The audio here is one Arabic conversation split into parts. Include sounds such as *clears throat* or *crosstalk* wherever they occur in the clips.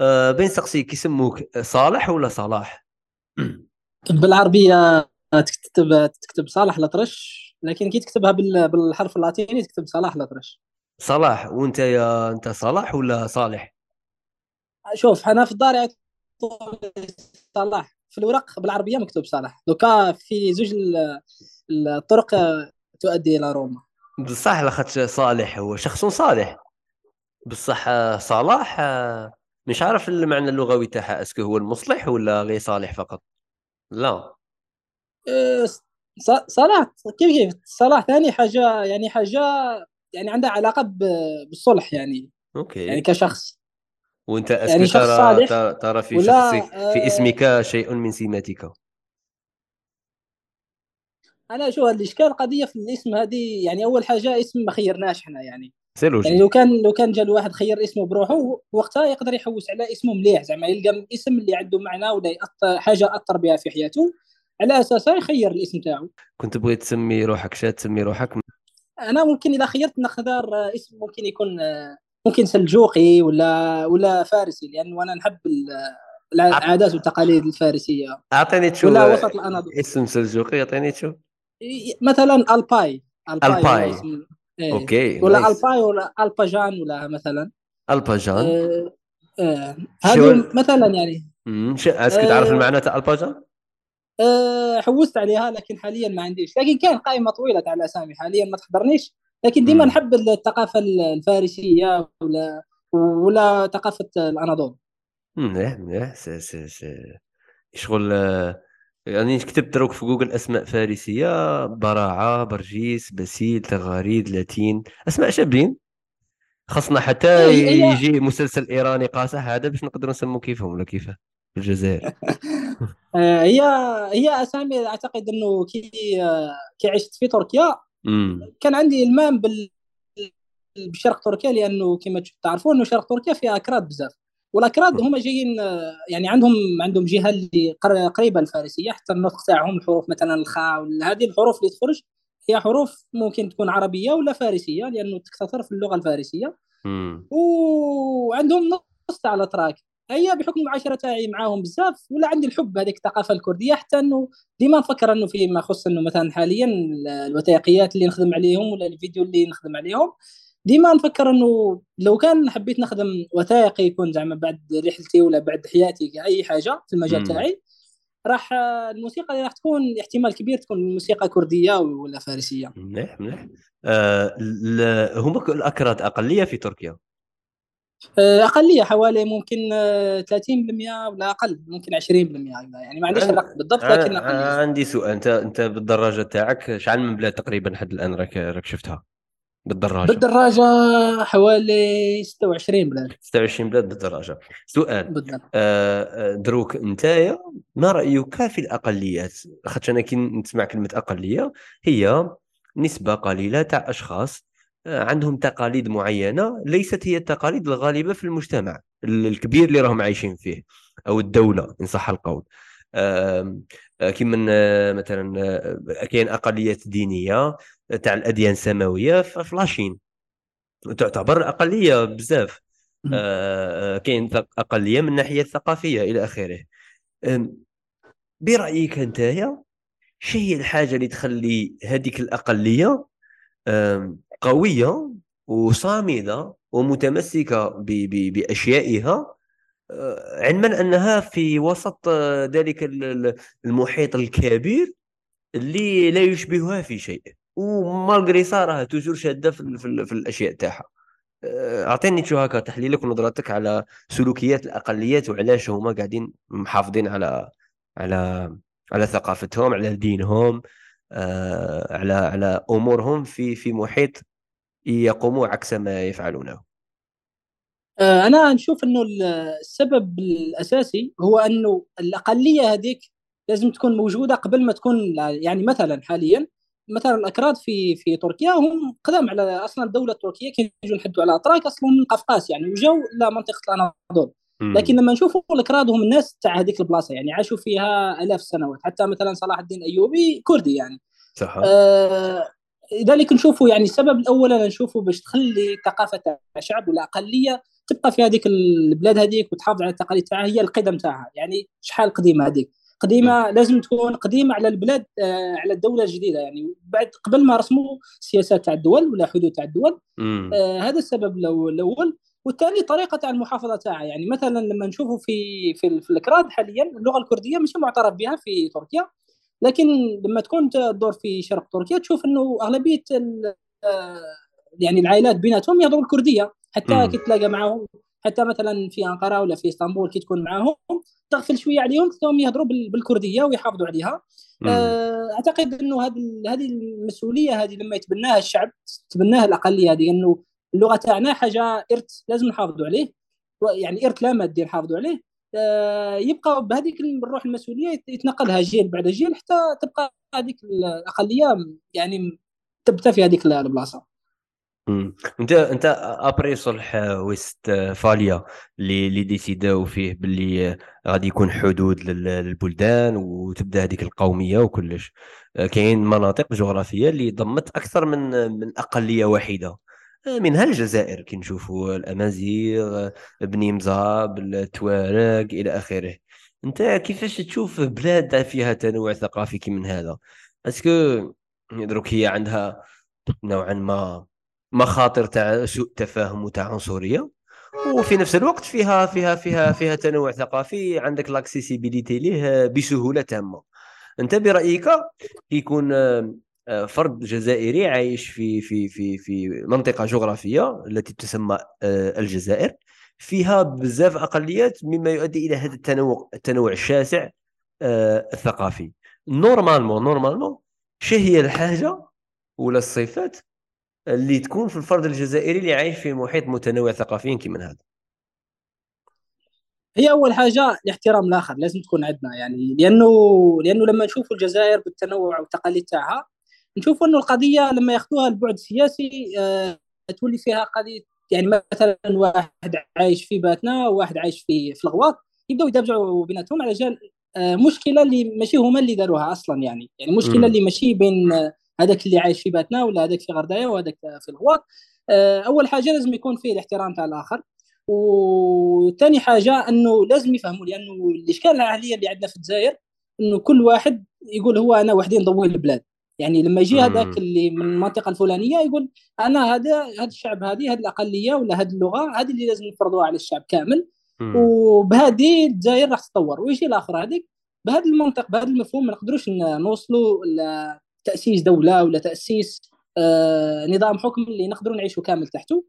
أه بين سقسيك يسموك صالح ولا صلاح؟ *clears throat* بالعربية تكتب تكتب صالح الأطرش لكن كي تكتبها بالحرف اللاتيني تكتب صلاح الأطرش صلاح وانت يا انت صلاح ولا صالح؟ شوف أنا في الدار صلاح. في الورق بالعربية مكتوب صلاح. دوكا في زوج الطرق تؤدي إلى روما. بصح لاخاطش صالح هو شخص صالح. بصح صلاح مش عارف المعنى اللغوي تاعها est-ce que هو المصلح ولا غير صالح فقط؟ لا. إيه، صلاح كيف كيف؟ صلاح ثاني حاجة يعني حاجة يعني عندها علاقة بالصلح يعني. أوكي. يعني كشخص. وأنت يعني ترى ترى في شخصك في آه، اسمك شيء من سماتك. أنا شو الاشكال القضية في الاسم هذه يعني أول حاجة اسم ما خيرناش إحنا يعني. سيلوجي. يعني لو كان لو كان جا الواحد خير اسمه بروحه وقتها يقدر يحوس على اسمه مليح زعما يلقى اسم اللي عنده معنى ولا حاجة أثر بها في حياته على اساسها يخير الاسم تاعو. كنت بغيت تسمي روحك شات تسمي روحك أنا ممكن إذا خيرت نختار اسم ممكن يكون ممكن سلجوقي ولا ولا فارسي لأن وأنا نحب العادات والتقاليد الفارسية. أعطيني تشوف ولا وسط الاناضول اسم سلجوقي أعطيني تشوف مثلا ألباي. ألباي, ألباي. إيه. OK ولا نايس. ألباي ولا ألباجان ولا مثلا. ألباجان؟ آه آه هذه مثلا يعني. امم أسكت تعرف آه المعنى تاع ألباجان؟ أه حوست عليها لكن حاليا ما عنديش. لكن كان قائمة طويلة تاع الاسامي حاليا ما تحضرنيش. لكن ديما نحب الثقافة الفارسية ولا ولا ثقافة الأناضول. مليح مليح شغل يعني كتبت دروك في جوجل أسماء فارسية براعة برجيس بسيل تغاريد لاتين أسماء شابين. خاصنا حتى يجي مسلسل إيراني قاصح هذا باش نقدروا نسمو كيفهم ولا كيفه في الجزائر. *laughs* آه، هي هي أسامي أعتقد إنه كي كي عشت في تركيا كان عندي إلمام بال بشرق تركيا لأنه كما تعرفون إنه شرق تركيا فيها أكراد بزاف. والأكراد هم جايين يعني عندهم عندهم جهة اللي قريبة الفارسيه حتى النطق تاعهم الحروف مثلا الخاء هذه الحروف اللي تخرج هي حروف ممكن تكون عربية ولا فارسية لأنه تكتثر في اللغة الفارسية. وعندهم نص تاع الأتراك. هي بحكم المعاشرة تاعي معاهم بزاف ولا عندي الحب هذيك الثقافة الكردية حتى إنه ديما نفكر إنه فيما يخص إنه مثلا حاليا الوثائقيات اللي نخدم عليهم ولا الفيديو اللي نخدم عليهم. ديما نفكر إنه لو كان حبيت نخدم وثائقي يكون زعما بعد رحلتي ولا بعد حياتي اي حاجة في المجال تاعي راح الموسيقى اللي راح تكون احتمال كبير تكون موسيقى كردية ولا فارسية. مليح مليح. آه هم الأكراد أقلية في تركيا؟ آه، أقلية حوالي ممكن 30% آه، ولا أقل ممكن 20% يعني ما عنديش الرقم بالضبط لكن أقلية. عندي سؤال. انت أنت بالدراجه تاعك شحال من بلاد تقريبا لحد الآن راك راك شفتها؟ بالدراجة. بالدراجة حوالي 26 بلاد. 26 بلاد بالدراجة. سؤال بالضبط. آه دروك أنت ما رأيك في الأقليات؟ خاطر أنا كي نسمع كلمة أقلية هي نسبة قليلة تاع أشخاص آه، عندهم تقاليد معينة ليست هي التقاليد الغالبة في المجتمع الكبير اللي راهم عايشين فيه أو الدولة إن صح القول. آه، كيما آه، مثلا كاين أقليات دينية تاع الأديان السماوية في لاشين. تعتبر أقلية بزاف. كاين أقلية من الناحيه الثقافيه إلى آخره. برأيك أنت شو هي الحاجة اللي تخلي هذيك الأقلية قوية وصامدة ومتمسكة بأشيائها؟ آه، علما أنها في وسط آه، ذلك المحيط الكبير اللي لا يشبهها في شيء. ومالغري صارها توجور شادة في, في, في الأشياء تاعها. آه، أعطيني شو هكا تحليلك ونظرتك على سلوكيات الأقليات وعلاش هما قاعدين محافظين على على على ثقافتهم على دينهم على على أمورهم في في محيط يقوموا عكس ما يفعلونه. آه، أنا نشوف إنه السبب الأساسي هو إنه الأقلية هذيك لازم تكون موجودة قبل ما تكون يعني مثلا حاليا مثلا الأكراد في في تركيا هم قدام على أصلا الدولة التركيه كانوا يجوا نحدوا على اتراك أصلا من قفقاز يعني وجاوا لمنطقه الأناضول. لكن لما نشوفوا الأكراد هم الناس تاع هذيك البلاصة يعني عاشوا فيها ألاف السنوات حتى مثلا صلاح الدين الأيوبي كردي يعني. صح آه لذلك نشوفوا يعني السبب الأول أنا نشوفه باش تخلي ثقافة الشعب ولا أقلية تبقى في هذيك البلاد هذيك وتحافظ على التقاليد تاعها هي القدم تاعها يعني شحال قديمة هذيك. قديمة لازم تكون قديمة على البلاد آه على الدولة الجديدة يعني. بعد قبل ما رسموا سياسات تاع الدول ولا حدود تاع الدول آه هذا السبب الأول. والثاني طريقة تاع المحافظة تاعها. يعني مثلا لما نشوفوا في في, في الكراد حاليا اللغة الكردية مش معترف بها في تركيا. لكن لما تكون تدور في شرق تركيا تشوف إنه أغلبية آه، يعني العائلات بيناتهم يهضروا الكردية. حتى كي تلاقى معاهم حتى مثلا في أنقرة ولا في إسطنبول كي تكون معاهم تغفل شوية عليهم تلقاهم يهضروا بالكردية ويحافظوا عليها. مم. آه، أعتقد إنه هذه هذه المسؤولية هذه لما يتبناها الشعب تبناها الأقلية هذه إنه اللغة تاعنا حاجة إرث لازم نحافظوا عليه. يعني إرث لا مادي نحافظوا عليه. آه، يبقى بهذيك الروح المسؤولية يتنقلها جيل بعد جيل حتى تبقى هذيك الأقلية يعني تبتا في هذيك البلاصة. انت انت ابري صلح ويست فاليا اللي اللي ديسيداو فيه باللي غادي يكون حدود للبلدان وتبدا هذيك القومية وكلش. كاين مناطق جغرافية اللي ضمت أكثر من من أقلية واحدة. منها الجزائر كي نشوفوا الأمازيغ بني مزاب التوارق إلى آخره. انت كيفاش تشوف بلاد فيها تنوع ثقافي كي من هذا؟ est-ce que دروك هي عندها نوعا ما مخاطر تاع سوء تفاهم وتاع عنصرية. وفي نفس الوقت فيها فيها فيها فيها تنوع ثقافي عندك l'accessibilité ليه بسهولة تامة. أنت برأيك يكون آه، فرد جزائري عايش في في في في منطقة جغرافية التي تسمى آه، الجزائر فيها بزاف أقليات مما يؤدي إلى هذا التنوع التنوع الشاسع آه، الثقافي. normalement normalement شنو هي الحاجة ولا الصفات اللي تكون في الفرد الجزائري اللي عايش في محيط متنوع ثقافيا كما هذا. هي أول حاجة الاحترام الآخر لازم تكون عندنا يعني لأنه لأنه لما نشوف الجزائر بالتنوع والتقاليد تاعها نشوف أنه القضية لما ياخذوها البعد السياسي أه تولي فيها قضية يعني مثلا واحد عايش في باتنة وواحد عايش في في الأغواط يبداو يدافعوا بيناتهم على جال أه مشكلة اللي ماشي هما اللي داروها أصلا يعني. يعني مشكلة اللي ماشي بين هذاك اللي عايش في باتنا ولا هذاك في غردايه وهذاك في الغواط. أه أول حاجة لازم يكون فيه الاحترام تاع الآخر. وثاني حاجة أنه لازم يفهموا لأنه الإشكال العالية اللي عندنا في الجزائر أنه كل واحد يقول هو أنا وحدي نضوي البلاد. يعني لما يجي هذاك اللي من المنطقة الفلانية يقول أنا هذا هذا الشعب هذه هذه الأقلية ولا هذه اللغة هذه اللي لازم نفرضوها على الشعب كامل. وبهذه الجزائر راح تطور ويجي الآخر هذيك بهذا المنطق بهذا المفهوم ما نقدروش نوصلوا لتاسيس دولة ولا تأسيس آه نظام حكم اللي نقدروا نعيشوا كامل تحته.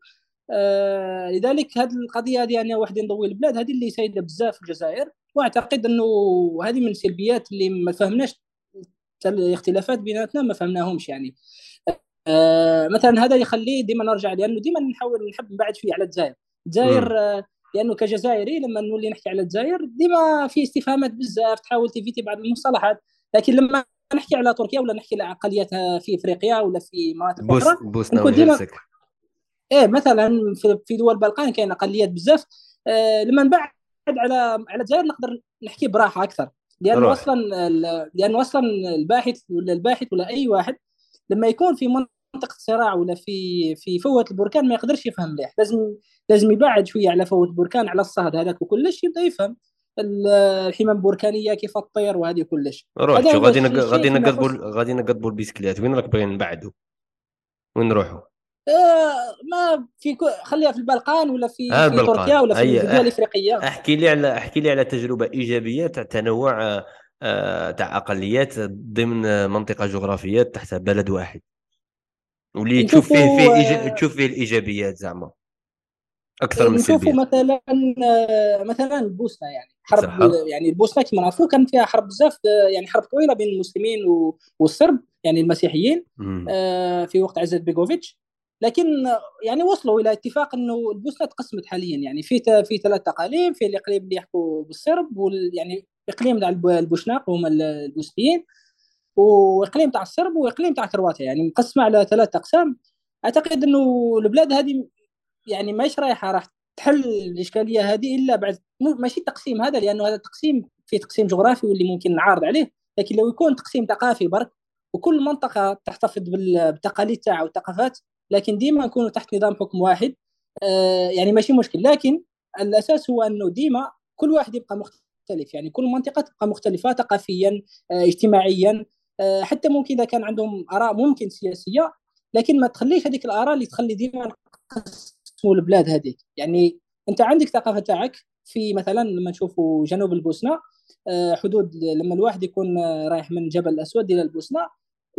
آه لذلك هذه القضية هذه يعني واحد نضوي البلاد هذه اللي سايدة بزاف في الجزائر. وأعتقد أنه هذه من السلبيات اللي ما فهمناش الاختلافات بيناتنا ما فهمناهمش يعني. آه مثلا هذا يخليه ديما نرجع لأنه ديما نحاول نحب نبعد فيه على الجزائر. الجزائر آه لأنه كجزائري لما نولي نحكي على الجزائر ديما في استفهامات بزاف تحاول تفيتي بعض المصطلحات. لكن لما نحكي على تركيا ولا نحكي على اقليات في إفريقيا ولا في مناطق بوس أخرى بوسنا ديما إيه مثلا في دول البلقان كاين اقليات بزاف. آه لما نبعد على على الجزائر نقدر نحكي براحة أكثر. لأنه أصلا لأنه أصلا الباحث ولا الباحث ولا أي واحد لما يكون في منطقة صراع ولا في في فوة البركان ما يقدرش يفهم مليح. لازم لازم يبعد شوية على فوهة البركان على الصهد هذاك وكلش يبدأ يفهم. الحمم البركانية كيف تطير وهذه كلش. روح غادي غادي نقضبوا غادي نقضبوا البيسكليت وين راك باغي نبعدوا وين نروحوا آه، ما في خليها في البلقان ولا في, آه في تركيا ولا في الدول الإفريقية. أحكي لي على أحكي لي على تجربة إيجابية تاع تنوع آه تاع أقليات ضمن منطقة جغرافية تحت بلد واحد. واللي تشوف فيه فيه إيج... تشوف فيه الإيجابيات زعما. أكثر من السلبيات مثلا آه، مثلا البوسنه يعني. حرب. يعني البوسنه كما نعرفوا كان فيها حرب بزاف يعني حرب طويلة بين المسلمين والصرب يعني المسيحيين آه في وقت عزت بيغوفيتش لكن يعني وصلوا إلى اتفاق إنه البوسنه تقسمت حاليا. يعني في في ثلاث أقاليم في الاقليم اللي يحكوا بالصرب وال يعني إقليم تاع البوشناق هم البوسنيين وإقليم تاع الصرب وإقليم تاع كرواتيا يعني مقسمه على ثلاث أقسام. أعتقد إنه البلاد هذه يعني ماهيش رايحة؟ راح تحل الإشكالية هذه إلا بعد ماشي التقسيم هذا لأنه هذا التقسيم في تقسيم جغرافي واللي ممكن نعارض عليه. لكن لو يكون تقسيم ثقافي برك وكل منطقة تحتفظ بالتقاليد تاعها والثقافات لكن ديما نكونوا تحت نظام حكم واحد آه يعني ماشي مشكل. لكن الأساس هو أنه ديما كل واحد يبقى مختلف. يعني كل منطقة تبقى مختلفة ثقافيا آه اجتماعيا آه حتى ممكن إذا كان عندهم آراء ممكن سياسية لكن ما تخليش هذيك الآراء اللي تخلي ديما نقسموا البلاد هذيك يعني انت عندك ثقافة تاعك في مثلا لما نشوفوا جنوب البوسنة آه، حدود لما الواحد يكون رايح من جبل الاسود إلى البوسنة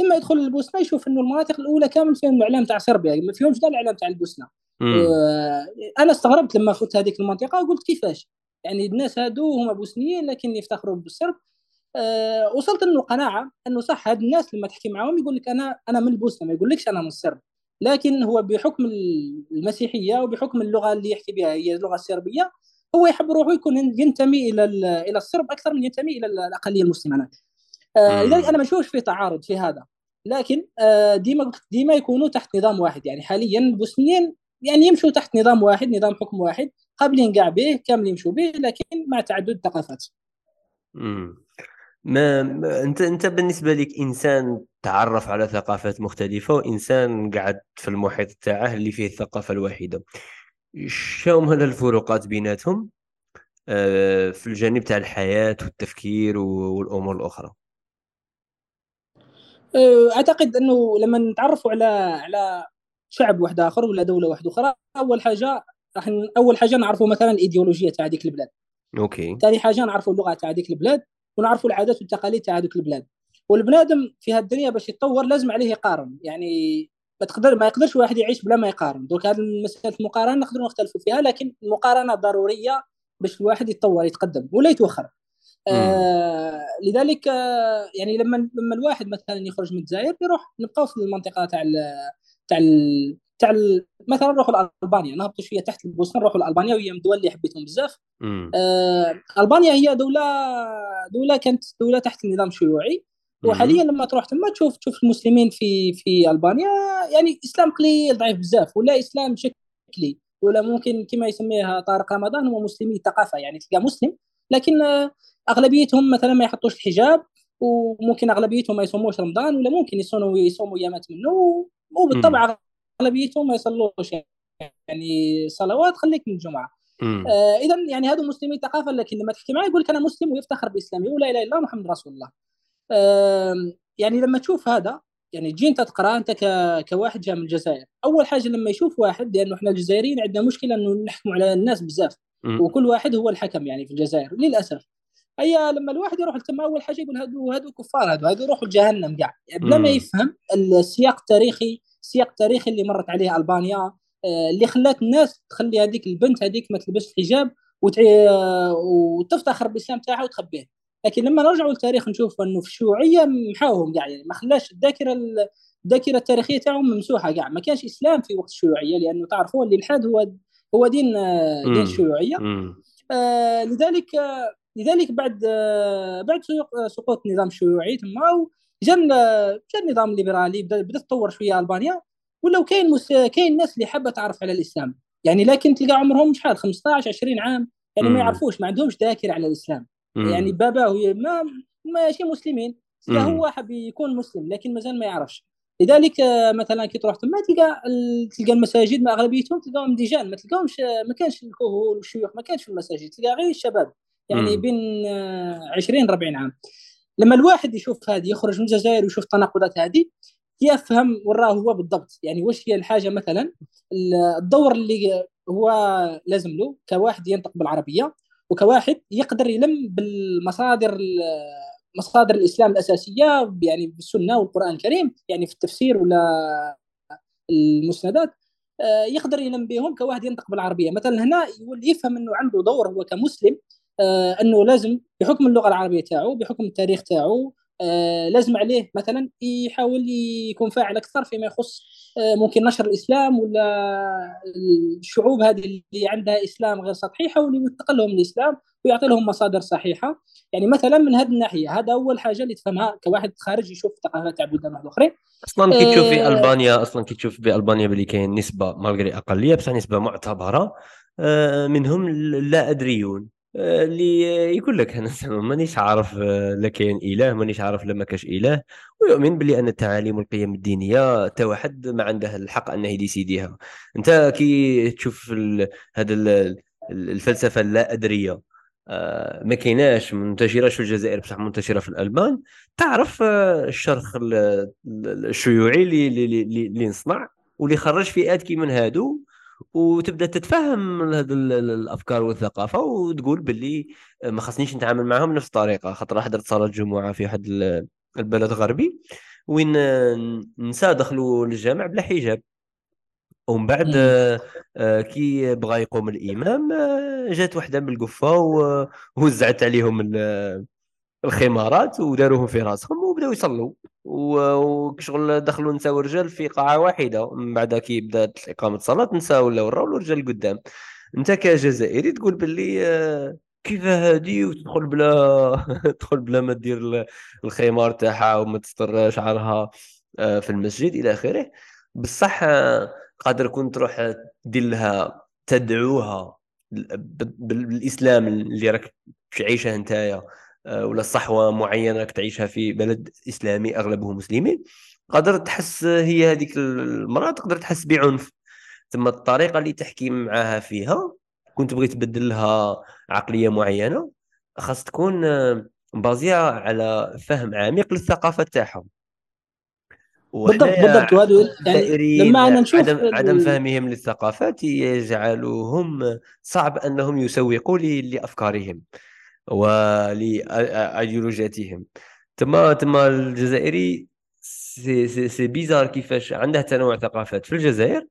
لما يدخل البوسنة يشوف إنه المناطق الأولى كامل فيهم الاعلام تاع صربيا ما فيهمش الاعلام تاع البوسنة. آه، أنا استغربت لما فوت هذيك المنطقة وقلت كيفاش؟ يعني الناس هادو هما بوسنيين لكن يفتخروا بالصرب. أه وصلت إنه قناعه إنه صح هاد الناس لما تحكي معاهم يقول لك أنا أنا من البوسنة ما يقولكش أنا من الصرب. لكن هو بحكم المسيحية وبحكم اللغة اللي يحكي بها هي اللغة الصربيه هو يحب روحه يكون ينتمي إلى إلى الصرب أكثر من ينتمي إلى الأقلية المسلمة. آه لذلك أنا ما نشوفش في تعارض في هذا. لكن آه ديما ديما يكونوا تحت نظام واحد. يعني حاليا البوسنيين يعني يمشوا تحت نظام واحد نظام حكم واحد قابلين كاع به كامل يمشوا به لكن مع تعدد الثقافات ما, ما انت انت بالنسبة لك إنسان تعرف على ثقافات مختلفة وإنسان قعد في المحيط تاعه اللي فيه الثقافة الواحده شنو هذه الفروقات بيناتهم؟ آه، في الجانب تاع الحياة والتفكير والأمور الأخرى. آه، أعتقد إنه لما نتعرفوا على على شعب واحد آخر ولا دولة واحدة أخرى أول حاجة راح أول حاجة نعرفوا مثلا الايديولوجيه تاع هذيك البلاد. OK. ثاني حاجة نعرفوا اللغة تاع هذيك البلاد. ونعرفوا العادات والتقاليد تاع هذوك البلاد. والبنادم في هذه الدنيا باش يتطور لازم عليه يقارن. يعني ما تقدر ما يقدرش واحد يعيش بلا ما يقارن. دوك هذه مساله المقارنة نقدروا نختلفوا فيها لكن المقارنة ضرورية باش الواحد يتطور يتقدم ولا يتوخر. آه لذلك آه يعني لما لما الواحد مثلا يخرج من الجزائر يروح نبقاو في المنطقة تاع تاع تاع مثلا نروحوا لألبانيا نهبطوا شوية تحت البوسنه نروحوا لألبانيا وهي من الدول اللي حبيتهم بزاف. آه ألبانيا هي دوله دولة كانت دولة تحت النظام الشيوعي وحاليا لما تروح تما تشوف تشوف المسلمين في في ألبانيا يعني إسلام قليل ضعيف بزاف ولا إسلام شكلي ولا ممكن كما يسميها طارق رمضان هو مسلمي الثقافه يعني تلقى مسلم. لكن أغلبيتهم مثلا ما يحطوش الحجاب وممكن أغلبيتهم ما يصوموش رمضان ولا ممكن يصوموا يصوموا ايامات منه وبالطبع أغلبيتهم ما يصلوش يعني صلوات خليك من الجمعة. آه اذا يعني هذو مسلمي ثقافه لكن لما تحكي معي يقول لك أنا مسلم ويفتخر باسلامه ولا إله إلا الله محمد رسول الله. يعني لما تشوف هذا يعني تجي أنت تقرأ أنت كواحد جاء من الجزائر أول حاجة لما يشوف واحد لأنه إحنا الجزائريين عندنا مشكلة إنه نحكم على الناس بزاف. وكل واحد هو الحكم يعني في الجزائر للأسف. هي لما الواحد يروح لتم أول حاجة يقول هادو هادو كفار هادو هادو يروحوا لجهنم كاع يعني بلا ما يفهم السياق التاريخي السياق التاريخي اللي مرت عليه ألبانيا آه، اللي خلات الناس تخلي هذيك البنت هذيك ما تلبسش الحجاب وتفتخر بالإسلام تاعها وتخبيه لكن لما نرجعوا للتاريخ نشوف إنه في الشيوعيه محاوهم كاع يعني ما خلاش الذاكرة الذاكرة التاريخية تاعهم ممسوحة كاع ما كانش إسلام في وقت الشيوعية لأنه تعرفوا اللي الحاد هو هو دين دين الشيوعيه آه لذلك لذلك بعد آه بعد سقوط النظام الشيوعي ثم جا جا النظام الليبرالي بدا تطور شوية ألبانيا ولو كاين مس... كاين ناس اللي حابة تعرف على الإسلام. يعني لكن تلقى عمرهم شحال 15 20 عام يعني ما يعرفوش ما عندهمش ذاكرة على الإسلام. يعني باباه ما ماشي مسلمين هو حاب يكون مسلم لكن مازال ما يعرفش. لذلك مثلا كي تروح تما تلقى تلقى المساجد ما أغلبيتهم تلقاهم ديجان ما تلقاهمش ما كانش الكهول والشيوخ ما كانش في المساجد تلقى غير الشباب. يعني بين 20 آه، 40 عام. لما الواحد يشوف هذه يخرج من الجزائر ويشوف التناقضات هذه يفهم وراه هو بالضبط. يعني وش هي الحاجة مثلا؟ الدور اللي هو لازم له كواحد ينطق بالعربية وكواحد يقدر يلم بالمصادر مصادر الإسلام الأساسية يعني بالسنة والقرآن الكريم يعني في التفسير ولا المسندات آه، يقدر يلم بهم كواحد ينطق بالعربية. مثلا هنا يفهم إنه عنده دور هو كمسلم أنه لازم بحكم اللغة العربية تاعو بحكم التاريخ تاعو آه، لازم عليه مثلا يحاول يكون فاعل أكثر فيما يخص آه، ممكن نشر الإسلام ولا الشعوب هذه اللي عندها إسلام غير سطحي يحاول ينتقل لهم الإسلام ويعطي لهم مصادر صحيحة. يعني مثلا من هذه الناحية هذا أول حاجة اللي تفهمها كواحد خارج يشوف ثقافات تاع بلدان آخرين. أصلا كي تشوف في ألبانيا أصلا كي تشوف في ألبانيا بلي كاين نسبة مالغري أقلية بصح نسبة معتبرة منهم لا أدريون. اللي يقول لك أنا مانيش عارف لا كاين إله مانيش عارف لا ما كاش إله ويؤمن بلي أن التعاليم والقيم الدينية حتى واحد ما عنده الحق انه يديسيديها أنت كي تشوف هذا الفلسفة اللا ادريه آه، ما كايناش منتشرة في الجزائر بصح منتشرة في الألمان تعرف آه، الشرخ الشيوعي اللي اللي اللي نصنع واللي خرج فئات كي من هادو وتبدأ تتفهم هذه الأفكار والثقافة وتقول باللي ما خصنيش نتعامل معهم بنفس الطريقة. خاطر حضرت صلاة الجمعه في واحد البلد غربي وين نساء دخلوا للجامع بلا حجاب. ومن بعد آه، كي بغى يقوم الإمام آه، جات وحدة بالقفه ووزعت *laughs* عليهم الخمارات وداروهم في راسهم وبداو يصلوا. وشغل دخلوا نساء ورجال في قاعة واحدة. من بعد كي بدات إقامة الصلاه نساء ولا وراو الرجال قدام. أنت كجزائري تقول باللي آه، كيف هادي؟ وتدخل بلا *laughs* تدخل بلا ما دير الخمار تاعها وما تستر شعرها آه، في المسجد إلى آخره. بصح آه، قادر كنت تروح دير لها تدعوها بالإسلام اللي راك تعيشه نتايا. آه، ولا صحوة معينة راك تعيشها في بلد إسلامي أغلبه مسلمين قادر تحس هي هذيك المرأة تقدر تحس بعنف. ثم الطريقة اللي تحكي معها فيها كنت بغيت تبدل لها عقلية معينة خاص تكون آه، basée على فهم عميق للثقافة تاعهم. بالضبط بالضبط. وهذا يعني لما أنا نشوف عدم, عدم فهمهم للثقافات يجعلهم صعب أنهم يسوقوا لأفكارهم. ولايديولوجياتهم تما تما الجزائري c'est c'est c'est bizarre كيفاش عنده تنوع ثقافات في الجزائر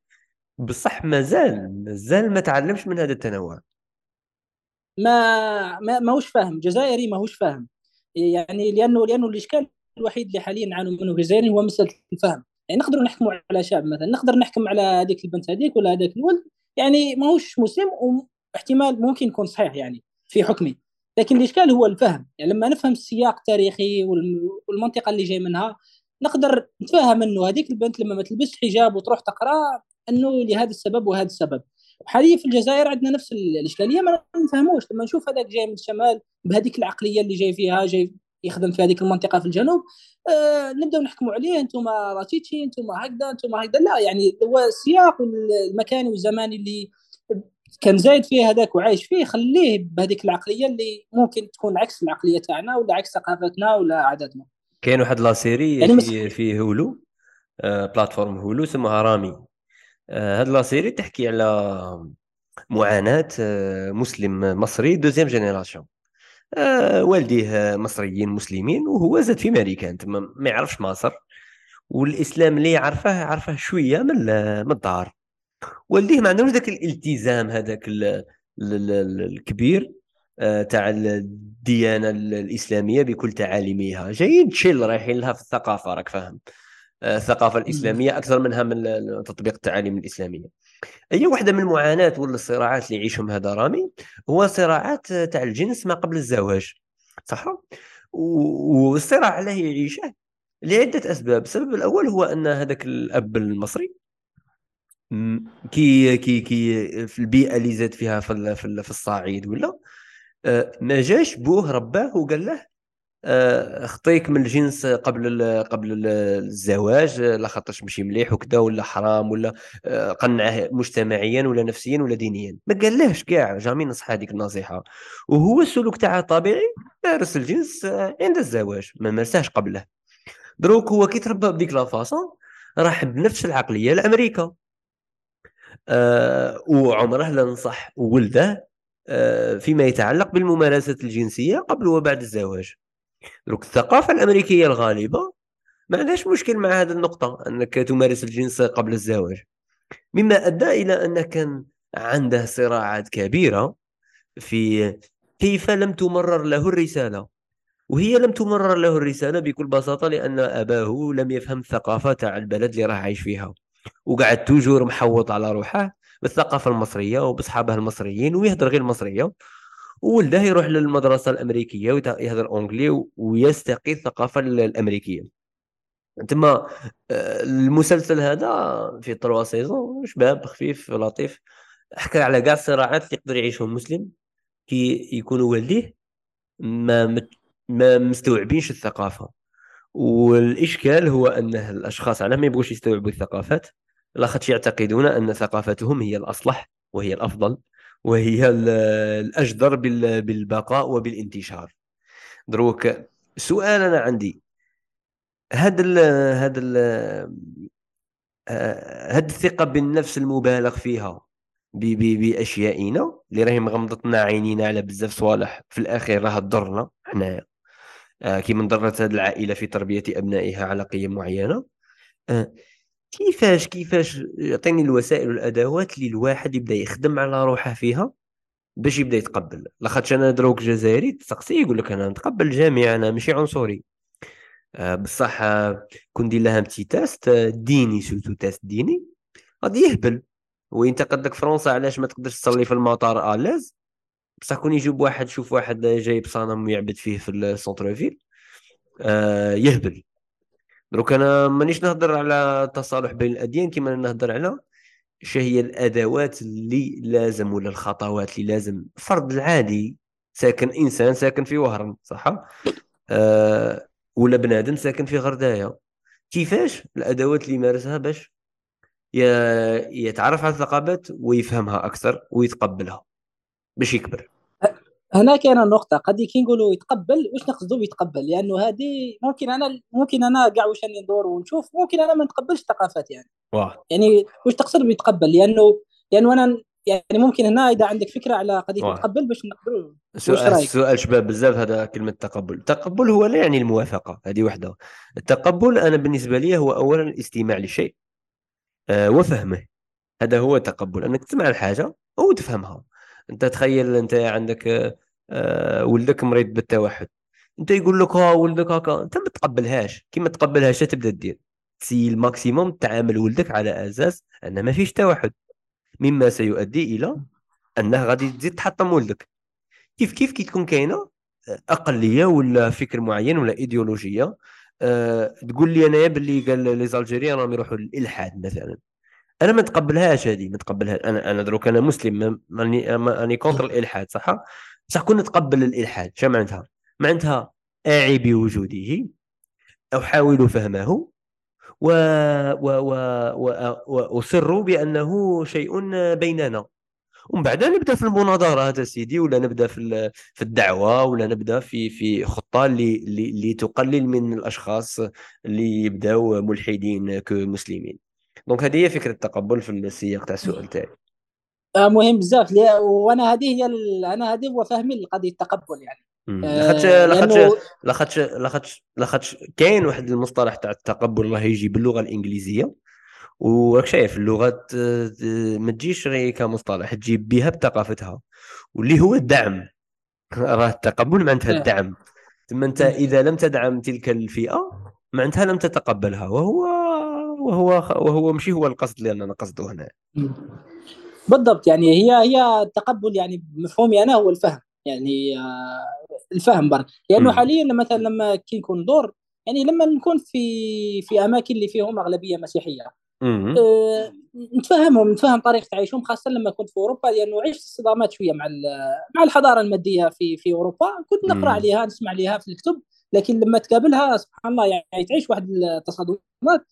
بصح مازال مازال ما تعلمش من هذا التنوع. ما ما ماهوش فاهم جزائري ماهوش فاهم. يعني لأنه لأنه الإشكال الوحيد اللي حاليا نعانوا منه الجزائري هو مسألة الفهم. يعني نقدروا نحكموا على شعب مثلا نقدر نحكم على هذيك البنت هذيك ولا هذاك الولد يعني ماهوش مسلم واحتمال ممكن يكون صحيح يعني في حكمي. لكن الاشكال هو الفهم. يعني لما نفهم السياق التاريخي والمنطقة اللي جاي منها نقدر نتفهم إنه هذيك البنت لما ما تلبسش حجاب وتروح تقرأ إنه لهذا السبب وهذا السبب. وحاليا في الجزائر عندنا نفس الإشكالية ما نفهموش. لما نشوف هذاك جاي من الشمال بهذيك العقلية اللي جاي فيها جاي يخدم في هذيك المنطقة في الجنوب آه نبداو نحكموا عليه. أنتم راتيتشي أنتم هكذا أنتم هكذا. لا يعني هو السياق المكاني والزماني اللي كان زايد فيه هذاك وعايش فيه خليه بهذيك العقلية اللي ممكن تكون عكس العقلية تاعنا ولا عكس ثقافتنا ولا عاداتنا. كاين واحد la série يعني في, في Hulu آه plateforme Hulu اسمها رامي. آه هاد la série تحكي على معاناة آه مسلم مصري deuxième génération. آه والديه مصريين مسلمين وهو زاد في أمريكا ما يعرفش مصر. والإسلام اللي يعرفه عرفه شوية من من الدار. والديه ما عندهمش ذاك الالتزام هذاك الكبير آه، تاع الديانة الإسلامية بكل تعاليمها جايين تشيل رايحين لها في الثقافة راك فاهم. آه، الثقافة الإسلامية أكثر منها من تطبيق التعاليم الإسلامية. هي واحدة من المعاناة ولا الصراعات اللي يعيشهم هذا رامي هو صراعات تاع الجنس ما قبل الزواج. صح؟ والصراع عليه يعيشه لعدة أسباب. السبب الأول هو أن هذاك الأب المصري كي كي كي في البيئة اللي زاد فيها في في الصعيد ولا؟ آه، ما جاش بوه رباه وقال له آه، خطيك من الجنس قبل قبل الزواج لا خاطرش ماشي مليح وكذا ولا حرام ولا آه، قنعه مجتمعيا ولا نفسيا ولا دينيا. ما قالهش كاع jamais نصح هذيك النصيحة. وهو السلوك تاعه طبيعي مارس الجنس عند الزواج ما مارسهاش قبله. دروك هو كي تربى بديك la façon راح بنفس العقلية لامريكا وعمره لا نصح ولده آه فيما يتعلق بالممارسة الجنسية قبل وبعد الزواج. دروك الثقافة الأمريكية الغالبة ما عندهاش مشكل مع هذه النقطة أنك تمارس الجنس قبل الزواج. مما أدى إلى أن كان عنده صراعات كبيرة في كيف لم تمرر له الرسالة. وهي لم تمرر له الرسالة بكل بساطة لأن أباه لم يفهم الثقافة تاع البلد اللي راح عايش فيها. وقاعد toujours محوط على روحه بالثقافة المصرية وبأصحابه المصريين ويهضر غير المصرية. وولده يروح للمدرسة الأمريكية ويهضر anglais ويستقي الثقافة الأمريكية. تما آه، المسلسل هذا في trois saisons شباب خفيف لطيف. حكى على كاع الصراعات اللي يقدر يعيشهم مسلم. كي يكونوا والديه ما ما مستوعبينش الثقافة. والإشكال هو أن الأشخاص على ما يبغوش يستوعبوا الثقافات لاخاطش يعتقدون أن ثقافتهم هي الأصلح وهي الأفضل وهي الأجدر بالبقاء وبالانتشار. دروك سؤال أنا عندي. هذا هذا ال هاد الثقة بالنفس المبالغ فيها بأشيائنا اللي راهي مغمضتنا عينينا على بزاف صوالح في الأخير راها تضرنا حنايا. آه كيما ضرت هذه العائلة في تربية أبنائها على قيم معينة. آه كيفاش كيفاش يعطيني الوسائل والأدوات اللي الواحد يبدأ يخدم على روحه فيها باش يبدأ يتقبل؟ لاخاطش أنا دروك جزائري تسقسي يقول لك أنا نتقبل الجميع أنا ماشي عنصري. آه بصح كون دير لها petit test آه، ديني surtout test ديني غادي يهبل. وينتقد لك فرنسا علاش ما تقدرش تصلي في المطار à l'aise؟ بصح كون يجيب واحد شوف واحد جايب صنم ويعبد فيه في ال centre-ville آه يهبل. دروك أنا مانيش نهضر على التصالح بين الأديان كما نهضر على إيش هي الأدوات اللي لازم ولا الخطوات اللي لازم. فرد العادي ساكن إنسان ساكن في وهران صح؟ آه ولا بنادم ساكن في غردايه كيفاش؟ الأدوات اللي يمارسها باش يتعرف على الثقافات ويفهمها أكثر ويتقبلها. باش يكبر. هنا كاينة النقطة قد كي نقولوا يتقبل واش نقصدوا يتقبل لأنه هذه ممكن أنا ممكن أنا كاع واش راني ندور ونشوف ممكن أنا ما نتقبلش الثقافات يعني. واه. يعني واش تقصد بيتقبل؟ لأنه لأنه أنا يعني ممكن هنا إذا عندك فكرة على قضية التقبل باش نقدروا. سؤال السؤال شباب بزاف هذا كلمة تقبل. التقبل هو لا يعني الموافقة هذه وحدة. التقبل أنا بالنسبة لي هو أولا الاستماع لشيء آه وفهمه. هذا هو التقبل. أنك تسمع الحاجة وتفهمها انت تخيل انت عندك آه، ولدك مريض بالتوحد. انت يقول لك ها ولدك هكا. انت ما تقبلهاش. كي ما تقبلهاش تبدأ دير تسي ال maximum تعامل ولدك على أساس ان ما فيش توحد. مما سيؤدي إلى أنه غادي تزيد تحطم ولدك. كيف كيف كي تكون كاينة أقلية ولا فكر معين ولا إيديولوجية؟ أه تقول لي أنايا باللي قال لي les Algériens راهم يروحوا للإلحاد مثلا. أنا ما نتقبلهاش هذه ما نتقبلهاش أنا أنا دروك أنا مسلم ماني ماني contre الإلحاد صح؟ بصح كون نتقبل الإلحاد. شنو معناتها؟ معناتها أعي بوجوده أحاول فهمه و... و... و... و... واصر بأنه شيء بيننا. ومن بعد نبدأ في المناظرة هذا سيدي ولا نبدأ في في الدعوة ولا نبدأ في في خطة اللي اللي تقلل من الأشخاص اللي يبداو ملحدين كمسلمين. دونك هذه هي فكرة التقبل في السياق تاع السؤال تاعي. آه، مهم بزاف. وأنا هذه هي أنا هذه هو فهمي لقضيه التقبل يعني. لاخاطش لاخاطش لاخاطش لاخاطش لاخاطش كاين واحد المصطلح تاع التقبل راه يجي باللغة الإنجليزية وراك شايف اللغات ما تجيش غير كمصطلح تجيب بها بثقافتها واللي هو الدعم. *laughs* راه التقبل معناتها آه. الدعم. ثم أنت إذا لم تدعم تلك الفئة معناتها لم تتقبلها وهو وهو وهو ماشي هو القصد اللي أنا قصده هنا. بالضبط يعني هي هي التقبل يعني مفهومي أنا هو الفهم. يعني آه، الفهم برك لأنه م. حاليا مثلا لما كي نكون دور يعني لما نكون في في أماكن اللي فيهم أغلبية مسيحية. أه نتفهمهم نتفهم طريقة عيشهم خاصة لما كنت في أوروبا لأنه عشت صدامات شوية مع مع الحضارة المادية في في أوروبا. كنت نقرأ عليها نسمع عليها في الكتب لكن لما تقابلها سبحان الله يعني تعيش واحد التصادمات.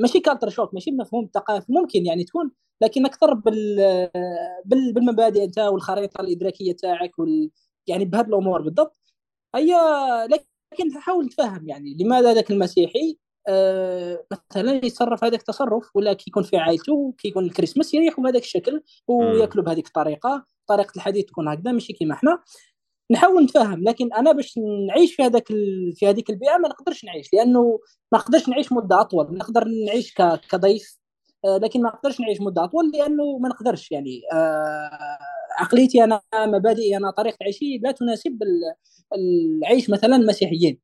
ماشي كالتر شوك ماشي مفهوم ثقافي ممكن يعني تكون لكن أكثر بال بالمبادئ أنت والخريطة الإدراكية تاعك وال يعني بهذه الأمور بالضبط. هي لكن تحاول تفهم يعني لماذا ذاك المسيحي آه مثلا يتصرف هذاك التصرف ولا كي يكون في عائلته كي يكون الكريسماس يريحوا بهذاك الشكل وياكلوا بهذيك الطريقة طريقة الحديث تكون هكذا ماشي كيما إحنا. نحاول نتفهم لكن أنا باش نعيش في هذاك ال... في هذيك البيئة ما نقدرش نعيش لأنه ما نقدرش نعيش مدة أطول نقدر نعيش ك... كضيف آه، لكن ما نقدرش نعيش مدة أطول لأنه ما نقدرش يعني آه، عقليتي أنا مبادئي أنا طريقة عيشي لا تناسب العيش مثلا مسيحيين.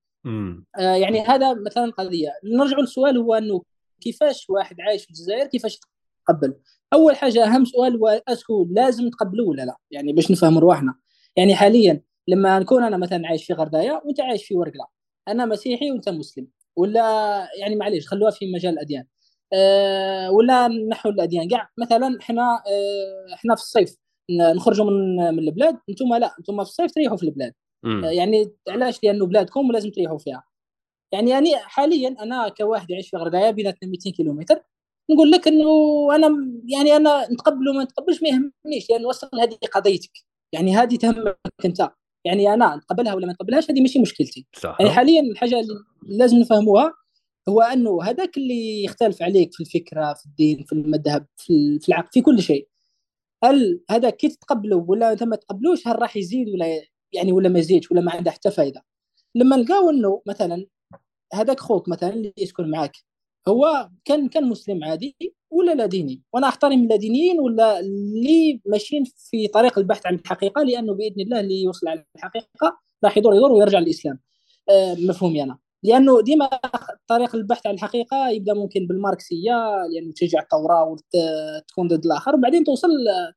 آه، يعني هذا مثلا قضية. نرجع للسؤال هو أنه كيفاش واحد عايش في الجزائر كيفاش يتقبل؟ أول حاجة أهم سؤال هو أسكو لازم نتقبلوا ولا لا؟ يعني باش نفهم رواحنا. يعني حاليا لما نكون أنا مثلا عايش في غردايه وأنت عايش في ورقلة. أنا مسيحي وأنت مسلم. ولا يعني معليش خلوها في مجال الأديان. أه ولا نحو الأديان. كاع مثلا إحنا أه إحنا في الصيف نخرجوا من من البلاد أنتم لا أنتم في الصيف تريحوا في البلاد. مم. يعني علاش؟ لأنه بلادكم ولازم تريحوا فيها. يعني يعني حاليا أنا كواحد يعيش في غردايه بيناتنا 200 كيلومتر. نقول لك إنه أنا يعني أنا نتقبل وما نتقبلش ما يهمنيش لأنه أصلا هذه قضيتك. يعني هذه تهمك أنت. يعني أنا نتقبلها ولا ما نتقبلهاش هذه ماشي مشكلتي. صح. يعني حاليا الحاجة اللي لازم نفهموها هو أنه هذاك اللي يختلف عليك في الفكرة في الدين في المذهب في في العقل في كل شيء. هل هذا كي تتقبله ولا أنت ما تقبلوش؟ هل راح يزيد ولا يعني ولا ما يزيدش ولا ما عنده حتى فائده لما نلقاو أنه مثلا هذاك خوك مثلا اللي يسكن معاك هو كان كان مسلم عادي ولا لا ديني؟ وأنا احترم اللادينيين ولا اللي ماشيين في طريق البحث عن الحقيقة لأنه بإذن الله اللي يوصل على الحقيقة راح يدور يدور ويرجع للإسلام. آه، مفهومي أنا. لأنه ديما طريق البحث عن الحقيقة يبدأ ممكن بالماركسية لأنه تشجع الثوره وتكون ضد الآخر وبعدين توصل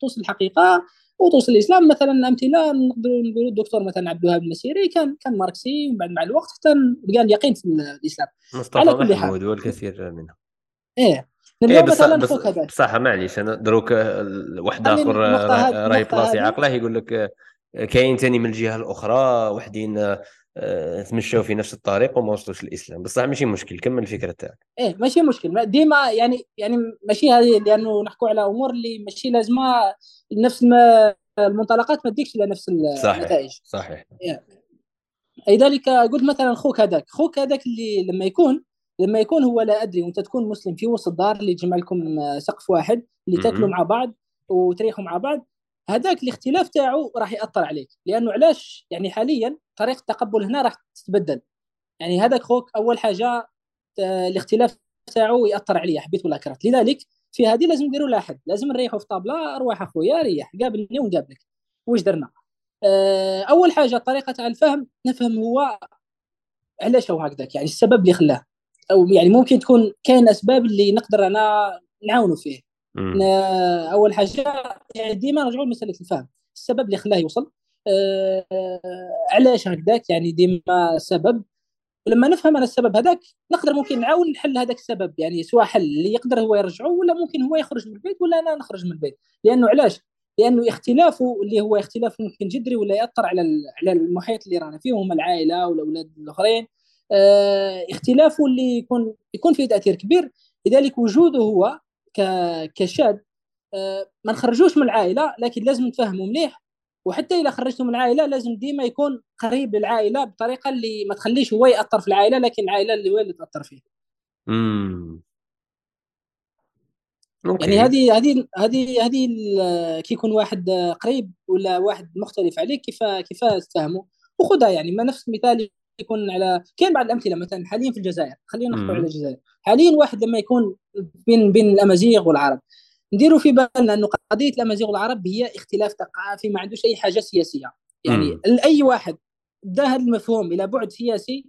توصل الحقيقة وتوصل الإسلام مثلا أمثلة نقدر نقول الدكتور مثلا عبد الوهاب المسيري كان كان ماركسي ومن بعد مع الوقت حتى بقى اليقين في الإسلام. مصطفى على كل محمود والكثير منهم. إيه. إيه بس بس بصح معليش أنا دروك واحد آخر راهي بلاصي عقله يقول لك كاين ثاني من الجهة الأخرى وحدين آه، تمشوا في نفس الطريق وما وصلوش للإسلام. بصح ماشي مشكل كمل الفكرة تاعك. إيه ماشي مشكل. ديما يعني يعني ماشي هذه لأنه نحكوا على أمور اللي ماشي لازمة نفس المنطلقات ما تديكش إلى نفس النتائج صحيح صحيح. إيه. لذلك قلت مثلا خوك هذاك. خوك هذاك اللي لما يكون لما يكون هو لا أدري وأنت تكون مسلم في وسط دار اللي يجمع لكم سقف واحد اللي تاكلوا مع بعض وتريحوا مع بعض هذاك الاختلاف تاعو راح يأثر عليك لأنه علاش؟ يعني حاليا طريقة التقبل هنا راح تتبدل. يعني هذاك خوك أول حاجة آه، الاختلاف تاعو يأثر عليا حبيت ولا كرهت. لذلك في هذه لازم نديروا لها حد لازم نريحوا في طابلة أروح أخويا ريح قابلني ونقابلك. واش درنا؟ آه، أول حاجة طريقة تاع الفهم نفهم هو علاش هو هكذاك يعني السبب اللي خلاه. أو يعني ممكن تكون كاين أسباب اللي نقدر أنا نعاونوا فيه. أول حاجة يعني ديما نرجعوا لمساله الفهم السبب اللي خلاه يوصل أه علاش هكذاك؟ يعني ديما سبب. ولما نفهم أنا السبب هذاك نقدر ممكن نعاون نحل هذاك السبب. يعني سواء حل اللي يقدر هو يرجعه ولا ممكن هو يخرج من البيت ولا أنا نخرج من البيت. لأنه علاش؟ لأنه اختلافه اللي هو اختلاف ممكن جذري ولا يأثر على على المحيط اللي رانا فيه هم العائلة والاولاد الأخرين. آه اختلافه اللي يكون يكون فيه تأثير كبير. لذلك وجوده هو كشاب آه، ما نخرجوش من العائلة لكن لازم نفهمه مليح. وحتى اذا خرجته من العائلة لازم ديما يكون قريب للعائلة بطريقة اللي ما تخليش هو يأثر في العائلة لكن العائلة اللي هو اللي تأثر فيه. امم يعني هذه هذه هذه هذه كي يكون واحد قريب ولا واحد مختلف عليك كيف كيف تفهمه وخذها يعني ما نفس المثال يكون على كاين بعض الأمثلة مثلا حاليا في الجزائر خلينا نحكي على الجزائر. حاليا واحد لما يكون بين بين الأمازيغ والعرب. نديروا في بالنا إنه قضية الأمازيغ والعرب هي اختلاف ثقافي ما عندوش أي حاجة سياسية. يعني. أي واحد دا هذا المفهوم إلى بعد سياسي.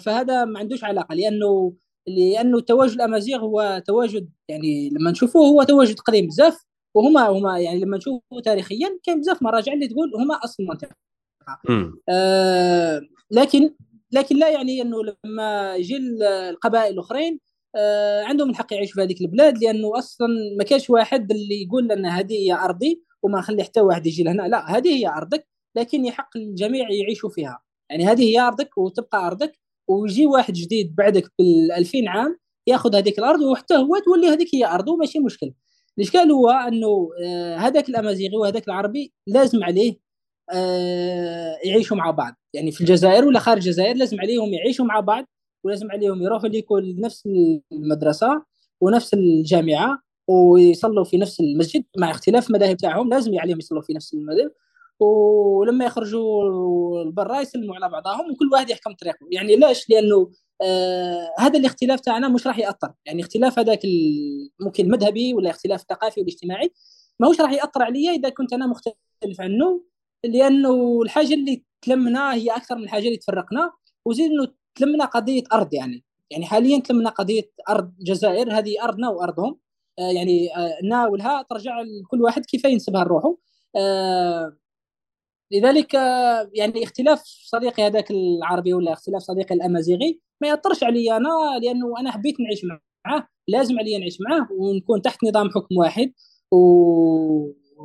فهذا ما عندوش علاقة لأنه لأنه تواجد الأمازيغ هو تواجد يعني لما نشوفوه هو تواجد قديم بزاف وهما هما يعني لما نشوفوا تاريخيا كاين بزاف مراجع اللي تقول هما أصل المنطقة. آه لكن لكن لا يعني أنه لما يجي القبائل الأخرين آه عندهم الحق يعيشوا في هذيك البلاد لأنه أصلا ما كاش واحد اللي يقول لنا هذه هي أرضي وما نخلي حتى واحد يجي لهنا. لا هذه هي أرضك لكن يحق الجميع يعيشوا فيها. يعني هذه هي أرضك وتبقى أرضك ويجي واحد جديد بعدك بال 2000 عام يأخذ هذيك الأرض وحتى هو تولي هذيك هي أرضه ماشي مشكل. الإشكال هو أنه آه، هذاك الأمازيغي وهذاك العربي لازم عليه يعيشوا مع بعض. يعني في الجزائر ولا خارج الجزائر لازم عليهم يعيشوا مع بعض ولازم عليهم يروحوا لكل نفس المدرسة ونفس الجامعة ويصلوا في نفس المسجد مع اختلاف المذاهب تاعهم لازم عليهم يصلوا في نفس المذهب ولما يخرجوا لبرا يسلموا على بعضهم وكل واحد يحكم طريقه. يعني ليش؟ لأنه آه هذا الاختلاف تاعنا مش راح يأثر. يعني اختلاف هذاك ممكن المذهبي ولا اختلاف الثقافي والاجتماعي ماهوش راح يأثر عليا إذا كنت أنا مختلف عنه. لأنه الحاجة اللي تلمنا هي أكثر من الحاجة اللي تفرقنا وزيد إنه تلمنا قضية أرض يعني. يعني حاليا تلمنا قضية أرض الجزائر هذه أرضنا وأرضهم. آه يعني آه ناولها ترجع لكل واحد كيف ينسبها لروحه. آه لذلك آه يعني اختلاف صديقي هذاك العربي ولا اختلاف صديقي الأمازيغي ما ياثرش علي أنا لأنه أنا حبيت نعيش معاه لازم علي نعيش معاه ونكون تحت نظام حكم واحد و...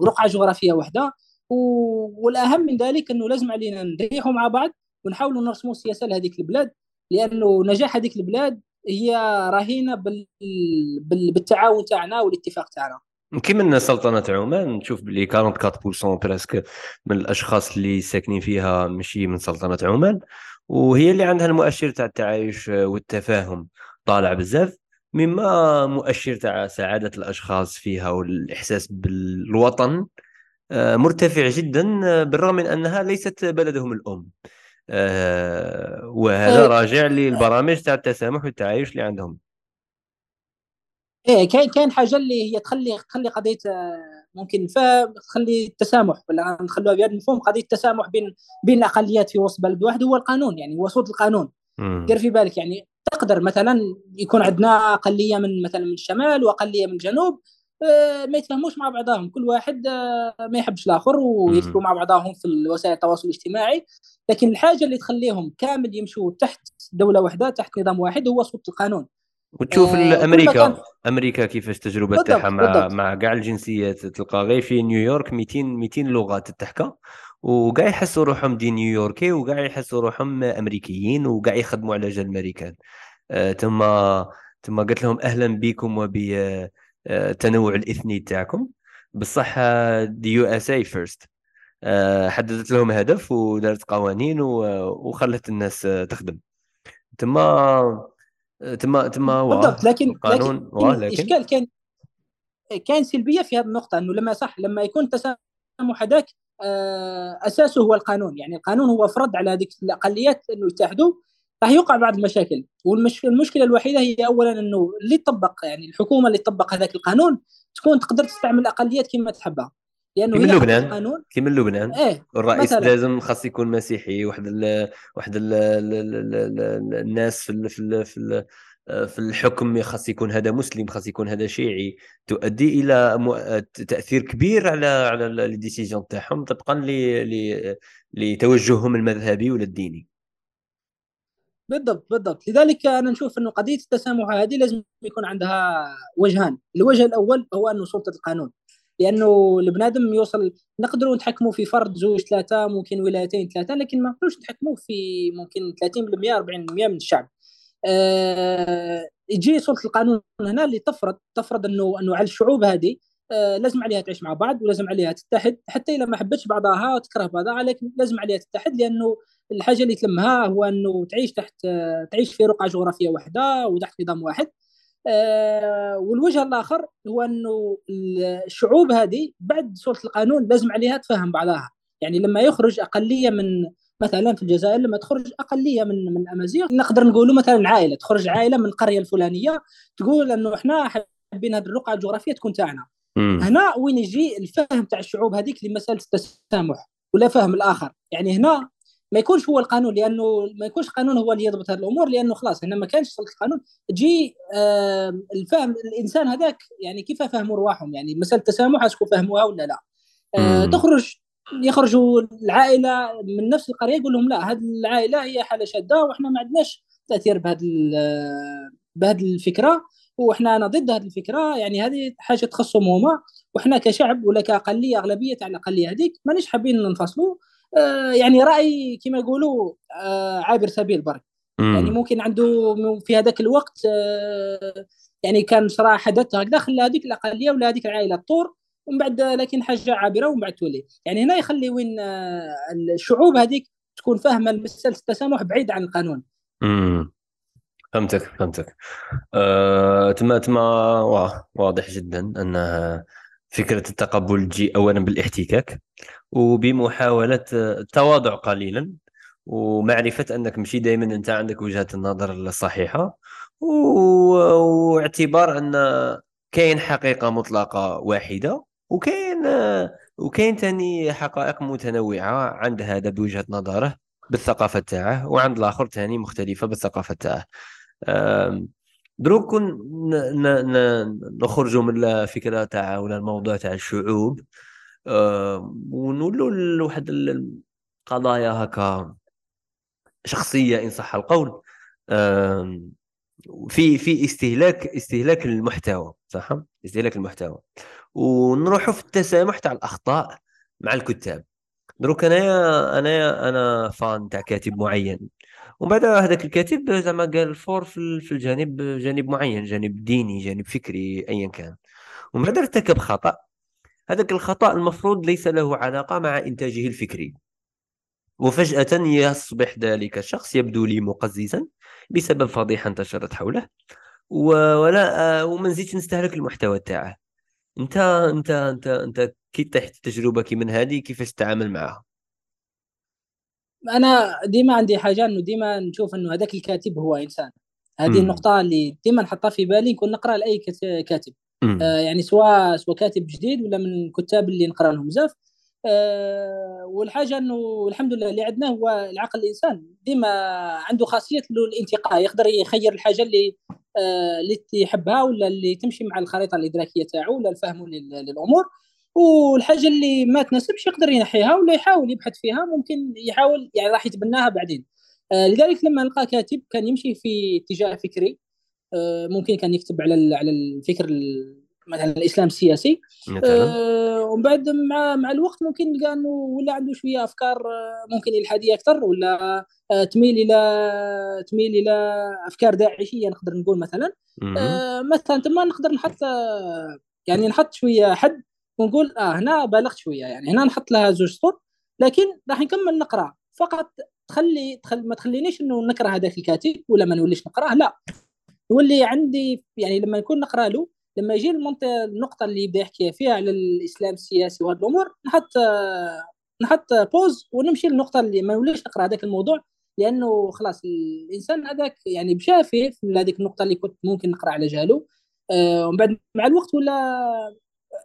رقعه جغرافية واحدة والأهم من ذلك إنه لازم علينا نريحوا مع بعض ونحاولوا نرسموا سياسه لهذيك البلاد لأنه نجاح هذيك البلاد هي رهينه بال... بال... بالتعاون تاعنا والاتفاق تاعنا. كيما سلطنة عمان نشوف بلي 44% presque من الأشخاص اللي ساكنين فيها ماشي من سلطنة عمان وهي اللي عندها المؤشر تاع التعايش والتفاهم طالع بزاف مما مؤشر تاع سعادة الأشخاص فيها والإحساس بالوطن مرتفع جدا آه، بالرغم من أنها ليست بلدهم الأم. آه، وهذا راجع للبرامج تاع التسامح والتعايش اللي عندهم. إيه كاين كاين حاجة اللي هي تخلي تخلي قضية ممكن تخلي التسامح ولا نخلوها بهذا المفهوم؟ قضية التسامح بين بين الأقليات في وسط بلد واحد هو القانون يعني هو صوت القانون. دير في بالك يعني تقدر مثلا يكون عندنا أقلية من مثلا من الشمال وأقلية من الجنوب آه، ما يتفاهموش مع بعضهم. كل واحد آه، ما يحبش الآخر ويكتبوا مع بعضهم في وسائل التواصل الاجتماعي. لكن الحاجة اللي تخليهم كامل يمشوا تحت دولة واحدة تحت نظام واحد هو سلطه القانون. وتشوف آه أمريكا. أمريكا كيفاش التجربه تاعها مع مع كاع الجنسيات. تلقى غير في نيويورك 200 200 لغه تتحكى وكاع يحسوا روحهم des New-Yorkais وكاع يحسوا روحهم أمريكيين وكاع يخدموا على جال الامريكان آه ثم ثم قالت لهم أهلا بكم وب التنوع الاثني تاعكم. بصح the USA first حددت لهم هدف ودارت قوانين وخلت الناس تخدم. تما تما تما بالضبط لكن قانون لكن؟ الاشكال كان كان سلبية في هذه النقطة إنه لما صح لما يكون تسامح هذاك آه، أساسه هو القانون. يعني القانون هو فرض على هذيك الأقليات إنه يتحدوا. راح يوقع بعض المشاكل. والمشكلة الوحيدة هي اولا إنه اللي طبق يعني الحكومة اللي طبق هذاك القانون تكون تقدر تستعمل الاقليات كما تحبها. لأنه كيما لبنان؟ كيما لبنان؟ إيه الرئيس مثلاً. لازم خاص يكون مسيحي واحد ال واحد ال الناس في ال في ال في, ال في الحكم خاص يكون هذا مسلم خاص يكون هذا شيعي. تؤدي إلى تأثير كبير على على الديسيجن تاعهم طبقا لتوجههم المذهبي ولا الديني بالضبط بالضبط. لذلك أنا نشوف إنه قضية التسامح هذه لازم يكون عندها وجهان. الوجه الأول هو أنه سلطة القانون. لأنه البنادم يوصل نقدروا نتحكموا في فرد زوج ثلاثة ممكن ولايتين ثلاثة لكن ما نقدروش نتحكموا في ممكن 30% 40% من الشعب. أه يجي سلطة القانون هنا اللي تفرض تفرض إنه إنه على الشعوب هذه أه لازم عليها تعيش مع بعض ولازم عليها تتحد حتى إذا ما حبتش بعضها وتكره بعضها لكن لازم عليها تتحد لأنه الحاجة اللي تلمها هو أنه تعيش تحت تعيش في رقعة جغرافية واحدة وتحت نظام واحد. آه، والوجه الآخر هو أنه الشعوب هذه بعد سلطه القانون لازم عليها تفهم بعضها. يعني لما يخرج أقلية من مثلا في الجزائر لما تخرج أقلية من من الأمازيغ نقدر نقولوا مثلا عائلة تخرج عائلة من القرية الفلانية تقول أنه إحنا حابين هذه الرقعة الجغرافية تكون تاعنا. هنا وين يجي الفهم تاع الشعوب هذيك لمسألة التسامح ولا فهم الآخر. يعني هنا ما يكونش هو القانون لأنه ما يكونش القانون هو اللي يضبط هذه الأمور لأنه خلاص هنا ما كانش سلطه القانون. تجي الفهم الإنسان هذاك يعني كيف فهموا رواحهم؟ يعني مسألة التسامح اسكو فهموها ولا لا؟ آه تخرج يخرجوا العائلة من نفس القرية يقول لهم لا هذه العائلة هي حالة شادة وإحنا ما عندناش تأثير بهذه بهذه الفكرة وحنا أنا ضد هذه الفكرة. يعني هذه حاجة تخصهم هما وحنا كشعب ولا كأقلية أغلبية تاع الاقليه هذيك مانيش حابين ننفصلوا. آه، يعني رأي كما يقولوا آه، عابر سبيل برك. يعني ممكن عنده في هذاك الوقت آه، يعني كان صراحة حدث هكذا خلى هذيك الأقلية ولا هذيك العائلة تطور ومن بعد لكن حاجة عابرة ومن بعد تولي. يعني هنا يخلي وين الشعوب هذيك تكون فاهمة مساله التسامح بعيد عن القانون. امم فهمتك فهمتك. أه تما تما واضح جدا ان فكرة التقبل تجي اولا بالاحتكاك وبمحاولة التواضع قليلا. ومعرفة أنك ماشي دائما أنت عندك وجهة النظر الصحيحة. واعتبار أن كاين حقيقة مطلقة واحدة وكاين وكاين ثاني حقائق متنوعة عند هذا بوجهة نظره بالثقافة تاعه وعند الآخر ثاني مختلفة بالثقافة تاعه. دروك نخرجوا من الفكرة تاع ولا الموضوع تاع الشعوب. ونولوا لواحد القضايا هكا شخصية إن صح القول. في في استهلاك استهلاك المحتوى صح؟ استهلاك المحتوى. ونروحوا في التسامح تاع الأخطاء مع الكتاب. دروك أنايا أنايا أنا فان تاع كاتب معين. ومن بعد هذاك الكاتب زعما قال فور في الجانب جانب معين جانب ديني جانب فكري ايا كان. ومن بعد ارتكب خطأ. هذاك الخطأ المفروض ليس له علاقة مع إنتاجه الفكري. وفجأة يصبح ذلك الشخص يبدو لي مقززا بسبب فضيحة انتشرت حوله. ولا وما نزيدش نستهلك المحتوى تاعه. انت انت انت انت كي تحت تجربة كي من هذه كيفاش تتعامل معها؟ أنا ديما عندي حاجة إنه ديما نشوف إنه هذاك الكاتب هو إنسان. هذه مم. النقطة اللي ديما نحطها في بالي نكون نقرأ لأي كاتب. آه يعني سواء سواء كاتب جديد ولا من الكتاب اللي نقرا لهم بزاف. آه والحاجة إنه الحمد لله اللي عندنا هو العقل الإنسان. ديما عنده خاصية له الانتقاء يقدر يخير الحاجة اللي آه اللي يحبها ولا اللي تمشي مع الخريطة الإدراكية تاعو ولا الفهم لل- للأمور. والحاجة اللي ما تناسبش يقدر ينحيها ولا يحاول يبحث فيها ممكن يحاول يعني راح يتبناها بعدين. آه لذلك لما نلقى كاتب كان يمشي في اتجاه فكري. آه ممكن كان يكتب على على الفكر ال- مثلا الإسلام السياسي. مثلا آه ومن بعد مع مع الوقت ممكن نلقى إنه ولا عنده شوية أفكار آه، ممكن الحاديه أكثر ولا آه تميل إلى تميل إلى أفكار داعشية نقدر نقول مثلا. آه مثلا تما نقدر نحط يعني نحط شوية حد ونقول آه هنا بالغت شوية يعني. هنا نحط لها زوج سطور لكن راح نكمل نقرأ. فقط تخلي تخل ما تخلينيش إنه نكره هذاك الكاتب ولا ما نوليش نقرأه لا. يولي عندي يعني لما نكون نقرأ له لما يجي النقطة اللي يبدأ يحكي فيها على الإسلام السياسي وهذه الأمور نحط نحط pause ونمشي للنقطة اللي ما نوليش نقرأ هذاك الموضوع لأنه خلاص الإنسان هذاك يعني بشافي في هذيك النقطة اللي كنت ممكن نقرأ على جهله آه، ومن بعد مع الوقت ولا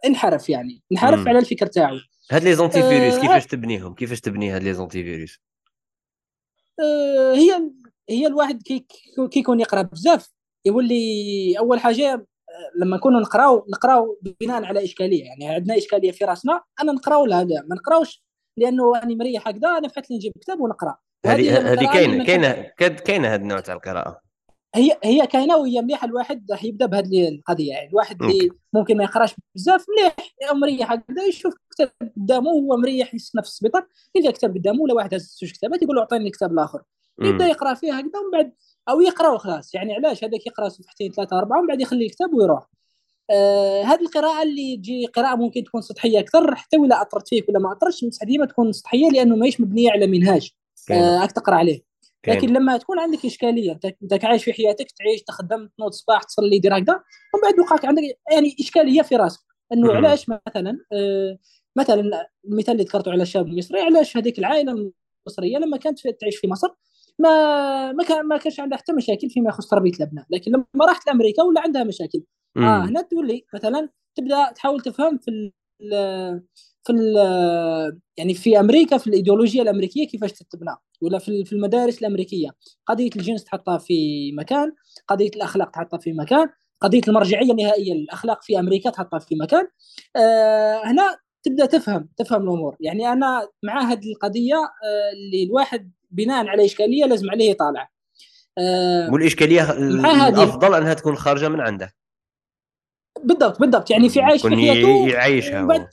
انحرف يعني. انحرف مم. على الفكر تاعو. هاد les antivirus آه، كيفاش تبنيهم؟ كيفاش تبني هاد les antivirus؟ آه، هي هي الواحد كي كي يكون يقرأ بزاف يولي أول حاجة آه، لما نكونوا نقراو نقراو بناء على إشكالية. يعني عندنا إشكالية في راسنا أنا نقراو لهذا ما نقراوش لأنه راني مريح هكذا أنا لي نجيب كتاب ونقرأ. هذه هذه كاينة كاينة كاينة هاد النوع تاع القراءة. هي هي كاينة وهي مليحة الواحد راح يبدأ بهذه القضية يعني. الواحد اللي ممكن ما يقراش بزاف مليح مريح هكذا يشوف كتاب قدامه هو مريح يسكن في السبيطار. يلقى كتاب قدامه ولا واحد هز زوج كتابات يقول له أعطيني الكتاب الآخر. يبدأ. يقرأ فيه هكذا ومن بعد أو يقرا وخلاص يعني علاش؟ هذاك يقرأ صفحتين ثلاثة أربعة ومن بعد يخلي الكتاب ويروح. آه هذه القراءة اللي تجي قراءة ممكن تكون سطحية أكثر حتى ولا اثرت فيك ولا ما اثرتش بصح ديما تكون سطحية لأنه ماهيش مبنية على منهاج. آه تقرأ عليه. لكن لما تكون عندك إشكالية أنت عايش في حياتك تعيش تخدم تنوض الصباح تصلي دير هكذا ومن بعد وقعك عندك يعني إشكالية في راسك إنه. علاش مثلا آه مثلا المثال اللي ذكرته على الشاب المصري علاش هذيك العائلة المصرية لما كانت تعيش في مصر ما ما كان ما كانش عندها حتى مشاكل فيما يخص تربية الأبناء لكن لما راحت لأمريكا ولا عندها مشاكل آه. هنا تولي مثلا تبدأ تحاول تفهم في في يعني في أمريكا في الايديولوجيا الأمريكية كيفاش تتبنى ولا في في المدارس الأمريكية. قضية الجنس تحطها في مكان قضية الأخلاق تحطها في مكان قضية المرجعية النهائية للأخلاق في أمريكا تحطها في مكان. آه هنا تبدأ تفهم تفهم الأمور. يعني أنا مع هذه القضية آه اللي الواحد بناء على إشكالية لازم عليه يطالع. آه والإشكالية الأفضل أنها تكون خارجة من عنده. بالضبط بالضبط. يعني في عايش في حياته يعيشها.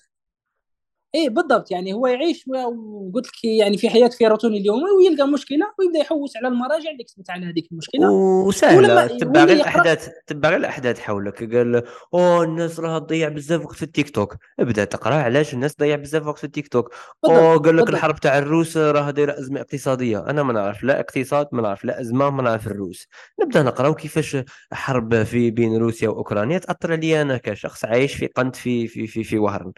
إيه بالضبط. يعني هو يعيش وقلت لك يعني في حياته في روتين اليومي ويلقى مشكلة ويبدأ يحوس على المراجع اللي كتبت على هذيك المشكلة. وسهلة. تبع غير الأحداث تبع غير الأحداث حولك. قال أوه الناس راها تضيع بزاف وقت في التيك توك. ابدأ تقرأ علاش الناس تضيع بزاف وقت في التيك توك. أوه قال لك. الحرب تاع الروس راها دايرة أزمة اقتصادية. أنا ما نعرف لا اقتصاد ما نعرف لا أزمة ما نعرف الروس. نبدأ نقراو كيفاش حرب في بين روسيا وأوكرانيا تأثر عليا أنا كشخص عايش في قنت في في في في وهرن.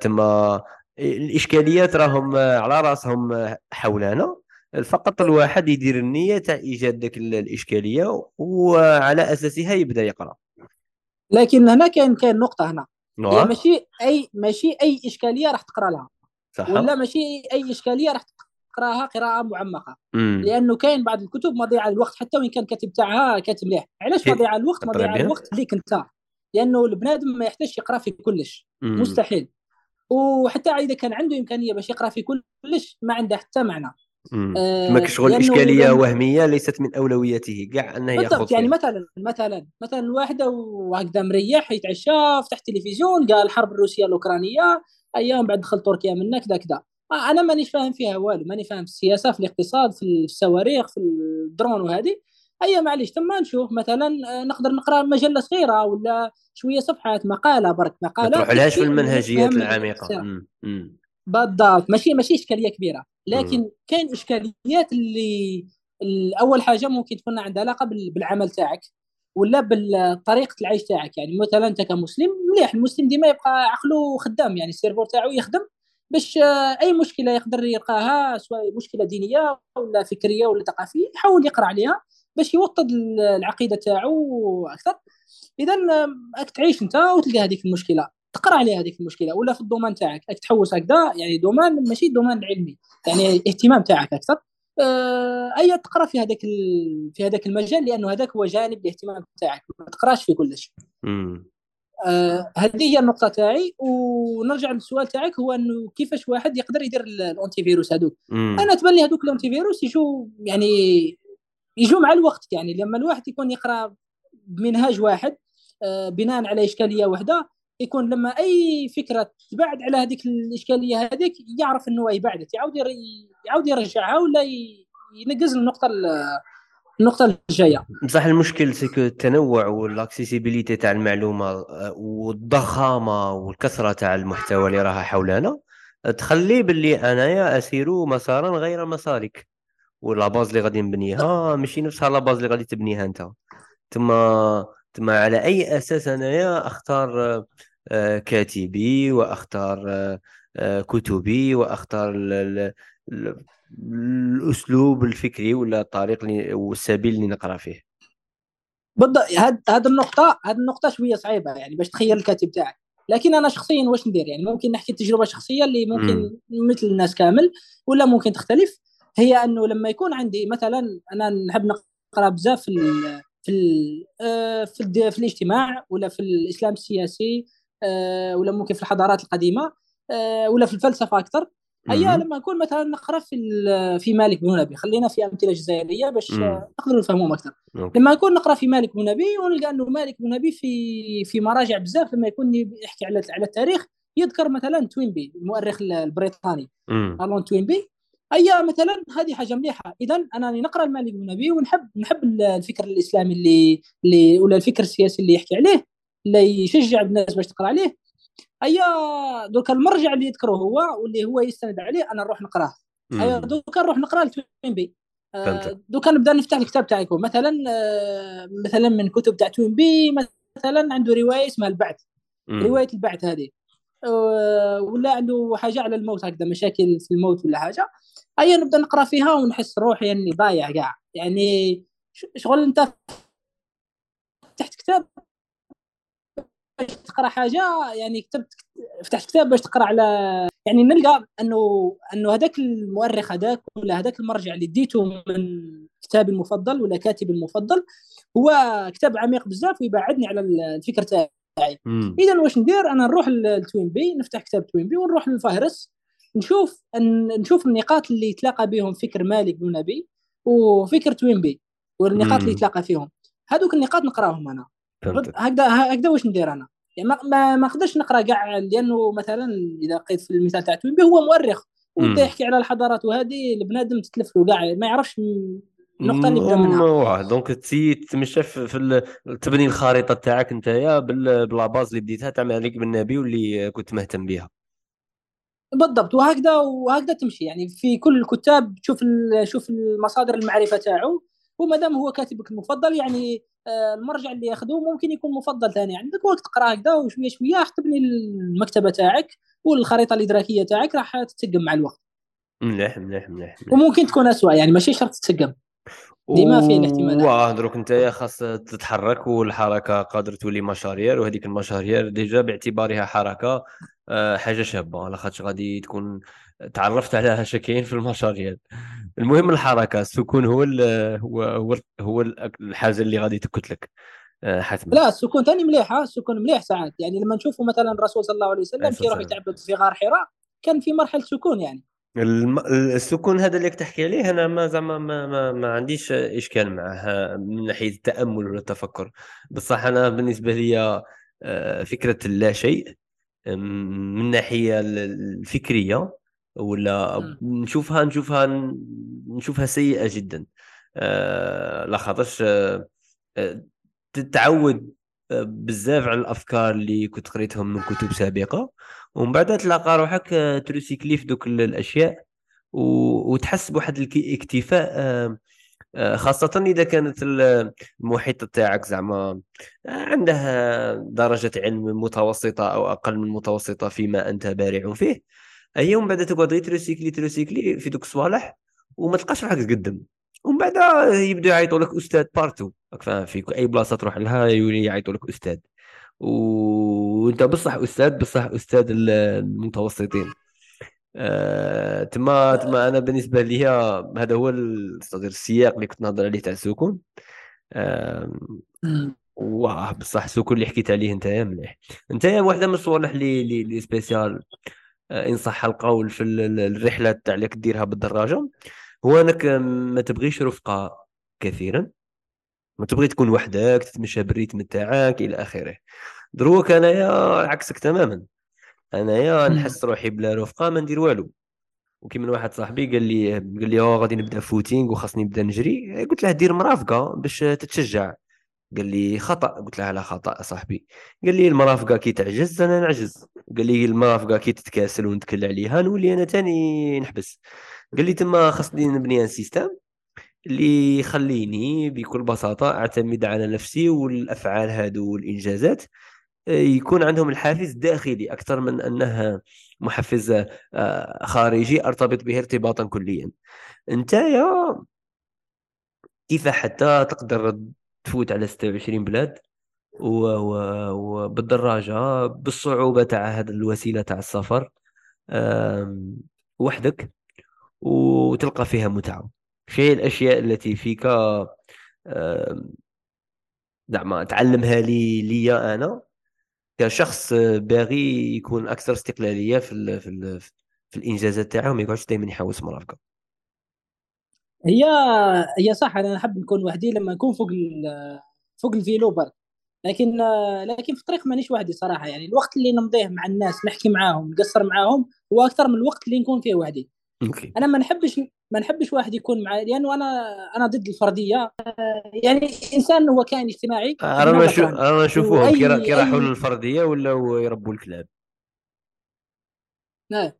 تما الإشكاليات راهم آه، على راسهم آه، حولنا. فقط الواحد يدير النية تاع إيجاد ديك ال- الإشكالية وعلى أساسها يبدأ يقرأ. لكن هنا كاين كاين نقطة هنا. هي نعم. ماشي أي ماشي أي إشكالية راح تقرأ لها. صح ولا ماشي أي إشكالية راح تقرأها قراءة معمقة. مم. لأنه كاين بعض الكتب مضيعة الوقت حتى وإن كان كاتب تاعها كاتب مليح علاش؟ مضيعة الوقت؟ طيب مضيعة. الوقت ليك أنت. لأنه البنادم ما يحتاجش يقرأ في كلش. مم. مستحيل. وحتى إذا كان عنده إمكانية باش يقرأ في كلش ما عنده حتى معنى. ما كشغل إشكالية وهمية ليست من اولوياته كاع أنه يأخذ بالضبط يعني مثلا مثلا مثلا واحدة وهكذا مريح يتعشى فتح تلفزيون قال الحرب الروسية الأوكرانية أيام بعد دخل تركيا منا كذا كذا أنا مانيش فاهم فيها والو ماني فاهم في السياسة في الاقتصاد في الصواريخ في ال drones وهذه. أي معليش تم نشوف مثلا آه، نقدر نقرأ مجلة صغيرة ولا شوية صفحات مقالة برك مقالة. ما تروحلهاش في المنهجيات العميقة. بالضبط. ماشي ماشي إشكالية كبيرة. لكن كاين إشكاليات اللي أول حاجة ممكن تكون عندها علاقة بالعمل تاعك ولا بطريقه العيش تاعك. يعني مثلا أنت كمسلم مليح المسلم ديما يبقى عقله خدام يعني ال serveur تاعو يخدم باش آه، أي مشكلة يقدر يلقاها سواء مشكلة دينية ولا فكرية ولا ثقافية يحاول يقرأ عليها. باش يوطد العقيدة تاعو أكثر إذا راك تعيش أنت وتلقى هذيك المشكلة. تقرأ عليها هذيك المشكلة ولا في الدومان تاعك. راك تحوس هكذا يعني دومان ماشي دومان علمي يعني اهتمام تاعك أكثر. آه أي تقرأ في هذاك في هذاك المجال لأنه هذاك هو جانب الاهتمام تاعك. ما تقراش في كل شيء. آه هذه هي النقطة تاعي. ونرجع للسؤال تاعك هو إنه كيفاش واحد يقدر يدير ال antivirus هذوك؟ أنا تبان لي هذوك ال antivirus يجوا يعني يجوا مع الوقت يعني. لما الواحد يكون يقرأ بمنهاج واحد آه بناء على إشكالية واحدة يكون لما أي فكرة تبعد على هذيك الإشكالية هذيك يعرف إنه يبعدت يعاود يعاود يرجعها ولا ينقز النقطة النقطة الجاية. بصح المشكل c'est que التنوع وال accessibilité تاع المعلومة آه، والضخامة والكثرة تاع المحتوى اللي راها حولنا تخلي باللي أنايا اسير مسارا غير مسارك. و la base اللي غادي نبنيها؟ ماشي نفسها la base اللي غادي تبنيها أنت. ثم ثم على أي أساس أنايا أختار آه، كاتبي وأختار آه، كتبي وأختار الأسلوب الفكري ولا الطريق اللي والسبيل اللي نقرأ فيه. بالضبط هاد هاد النقطة هاد النقطة شوية صعيبة يعني باش تخيل الكاتب تاعك. لكن أنا شخصيا واش ندير يعني؟ ممكن نحكي تجربة شخصية اللي ممكن م. مثل الناس كامل ولا ممكن تختلف. هي أنه لما يكون عندي مثلا أنا نحب نقرأ بزاف في ال في ال آه، في, في الاجتماع ولا في الإسلام السياسي آه، ولا ممكن في الحضارات القديمة آه، ولا في الفلسفة أكثر. هيا لما نكون مثلا نقرأ في في مالك بن نبي خلينا في أمثلة جزائرية باش نقدروا نفهموهم أكثر. لما نكون نقرأ في مالك بن نبي ونلقى أنه مالك بن نبي في في مراجع بزاف لما يكون يحكي على على التاريخ يذكر مثلا توينبي المؤرخ البريطاني. أرنولد توينبي؟ هيا مثلا هذه حاجة مليحة. اذا أنا نقرأ المالك بن نبي ونحب نحب الفكر الإسلامي اللي اللي ولا الفكر السياسي اللي يحكي عليه اللي يشجع الناس باش تقرأ عليه. ايا donc المرجع اللي يذكره هو واللي هو يستند عليه أنا نروح نقرأه. ايا donc نروح نقرا لتوين آه donc نبدأ نفتح الكتاب تاعي مثلا آه مثلا من كتب تاع توين بي مثلا عنده رواية اسمها البعث. رواية البعث هذه. آه ولا عنده حاجة على الموت هكذا مشاكل في الموت ولا حاجة. أيا نبدأ نقرأ فيها ونحس روحي إني ضايع كاع يعني شغل أنت تحت كتاب باش تقرأ حاجة يعني كتبت فتحت كتاب باش تقرأ على يعني نلقى أنه أنه هذاك المؤرخ هذاك ولا هذاك المرجع اللي ديته من كتابي المفضل ولا كاتبي المفضل هو كتاب عميق بزاف ويبعدني على الفكر تاعي. إذا واش ندير؟ أنا نروح لتوين بي نفتح كتاب توين بي ونروح للفهرس نشوف نشوف النقاط اللي يتلاقى بهم فكر مالك بن نبي وفكر توين بي والنقاط اللي يتلاقى فيهم. هذوك النقاط نقراهم أنا. هكذا هكذا واش ندير أنا؟ يعني ما ما نقدرش نقرأ كاع لأنه مثلا إذا لقيت في المثال تاع توينبي هو مؤرخ وبدا يحكي على الحضارات وهذه البنادم تتلف له كاع ما يعرفش النقطة اللي بدا منها donc تي تمشى في تبني الخريطة تاعك انت ب la base اللي بديتها تاع مالك بن نبي واللي كنت مهتم بها بالضبط وهكذا وهكذا تمشي. يعني في كل الكتاب تشوف شوف المصادر المعرفة تاعو وما دام هو كاتبك المفضل يعني آه، المرجع اللي ياخذوه ممكن يكون مفضل ثاني. عندك وقت تقرأ هكذا وشوية شوية راح تبني المكتبة تاعك والخريطة الإدراكية تاعك راح تتسقم مع الوقت. مليح مليح مليح وممكن تكون اسوء يعني ماشي شرط تتسقم ديما فيه الاحتمال واه دروك انت خاص تتحرك والحركة قادر تولي مشاريع وهذيك المشاريع déjà باعتبارها حركة آه، حاجة شابة لاخاطش غادي تكون تعرفت على *laughs* هشكين في المشاريع المهم الحركة السكون هو هو هو هو الحاجة اللي غادي تكتلك آه، حتما. لا السكون ثاني مليحة السكون مليح ساعات يعني لما نشوفوا مثلا الرسول صلى الله عليه وسلم كي يروح يتعبد في غار حراء كان في مرحلة سكون يعني. الم... السكون هذا اللي تحكي عليه أنا ما زعما ما, ما, ما عنديش إشكال معه من ناحية التأمل ولا التفكر. بصح أنا بالنسبة لي آه، فكرة اللا شيء من الناحيه الفكرية ولا نشوفها نشوفها نشوفها سيئة جدا. آه، لا خاطرش آه، تتعود بزاف على الأفكار اللي كنت قريتهم من كتب سابقة. ومن بعد تلقى روحك آه، ت recycler في دوك الأشياء وتحس بواحد الاكتفاء آه، آه، خاصة إذا كانت المحيط تاعك زعما عنده درجة علم متوسطة أو أقل من متوسطة فيما أنت بارع فيه ومن بعد تقعد ت recycler ت recycler في دوك الصوالح وما تلقاش روحك تقدم. ومن بعد يبداو يعيطوا لك أستاذ partout. فاهم في أي بلاصة تروح لها يولي يعيطوا لك أستاذ. وأنت بصح أستاذ بصح أستاذ المتوسطين. آه، تما تما أنا بالنسبة لي هذا هو السياق اللي كنت نهضر عليه تاع السكون آه، واه بصح السكون اللي حكيت عليه انت مليح. انت واحدة من الصوالح اللي اللي سبيسيال. آه، إن صح القول في الرحلة تاع اللي ديرها بالدراجة. هو أنك ما تبغيش رفقة كثيرا ما تبغي تكون وحدك تتمشى بال rythme تاعك إلى آخره. دروك انايا عكسك تماما. انايا نحس روحي بلا رفقة ما ندير والو. وكي من واحد صاحبي قال لي قال لي غادي نبدأ footing وخاصني نبدأ نجري. قلت له دير مرافقة باش تتشجع. قال لي خطأ. قلت له لا خطأ صاحبي. قال لي المرافقة كي تعجز أنا نعجز. قال لي المرافقة كي تتكاسل ونتكل عليها نولي أنا تاني نحبس. قال لي تما خاصني نبني ان سيستم اللي يخليني بكل بساطة أعتمد على نفسي والأفعال هادو والإنجازات آه، يكون عندهم الحافز داخلي أكثر من أنه محفز آه، خارجي أرتبط به ارتباطا كليا. أنت يا كيف حتى تقدر تفوت على 26 بلاد وبالدراجه بالصعوبة تاع هذه الوسيلة تاع السفر؟ وحدك. وتلقى فيها متعة. شيء الأشياء التي فيك زعما تعلمها لي لي أنا كشخص باغي يكون أكثر استقلالية في ال في ال في الإنجازات تاعه وما يقعدش دائما يحوس مرافقة هي هي صح أنا نحب نكون وحدي لما نكون فوق فوق الفيلو برك. لكن لكن في الطريق مانيش وحدي صراحة يعني الوقت اللي نمضيه مع الناس نحكي معاهم نقصر معاهم هو أكثر من الوقت اللي نكون فيه وحدي. أنا ما نحبش ما نحبش واحد يكون معي لأنه أنا أنا ضد الفردية. يعني الانسان هو كائن اجتماعي. أنا نشوف أنا نشوفوهم كي راحوا للفرديه ولا يربوا الكلاب. نعم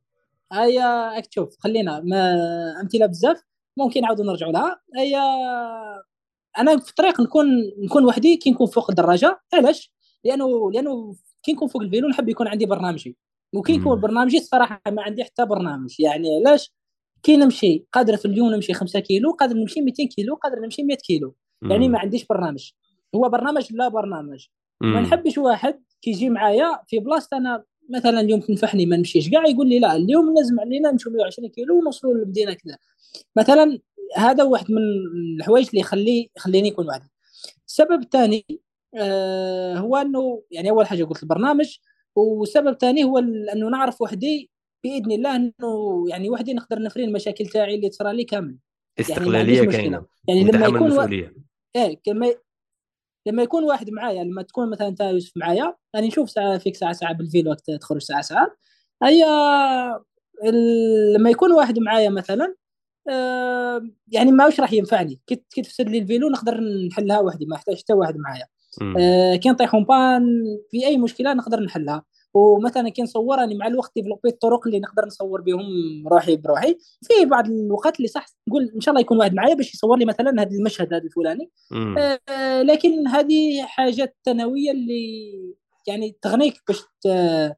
هيا راك تشوف خلينا ما أمثلة بزاف ممكن نعاودوا نرجعوا لها. هي أنا في الطريق نكون نكون وحدي كي نكون فوق الدراجة. علاش؟ لأنه لأنه كي نكون فوق الفيلو نحب يكون عندي برنامجي. وكي يكون برنامجي الصراحه ما عندي حتى برنامج. يعني علاش كي نمشي قادر في اليوم نمشي 5 كيلو قادر نمشي 200 كيلو قادر نمشي 100 كيلو. يعني ما عنديش برنامج. هو برنامج لا برنامج. ما نحبش واحد كيجي معايا في بلاصة أنا مثلا اليوم تنفحني ما نمشيش. كاع يقول لي لا اليوم لازم علينا نمشيو 120 كيلو ونوصلوا للمدينة كذا. مثلا هذا واحد من الحوايج اللي يخلي يخليني يكون وحدي السبب الثاني آه هو إنه يعني أول حاجة قلت البرنامج والسبب ثاني هو أنه نعرف وحدي بإذن الله أنه يعني وحدي نقدر نفري المشاكل تاعي اللي تصرى لي كامل. يعني استقلالية يعني كاينة. يعني لما يكون المسؤولية. و... إيه كما لما يكون واحد معايا لما تكون مثلا انت يوسف معايا يعني نشوف ساعة فيك ساعة ساعة بال vélo وقت تخرج ساعة ساعة. هي لما يكون واحد معايا مثلا آه يعني ما وش راح ينفعني. كي تفسد لي ال vélo نقدر نحلها وحدي ما أحتاج حتى واحد معايا. كي نطيح panne في أي مشكلة نقدر نحلها. ومثلا كي نصور راني مع الوقت développé الطرق اللي نقدر نصور بهم روحي بروحي. في بعض الوقت اللي صح نقول إن شاء الله يكون واحد معايا باش يصور لي مثلا هذا المشهد هذا الفلاني. آه لكن هذه حاجات ثانوية اللي يعني تغنيك باش آه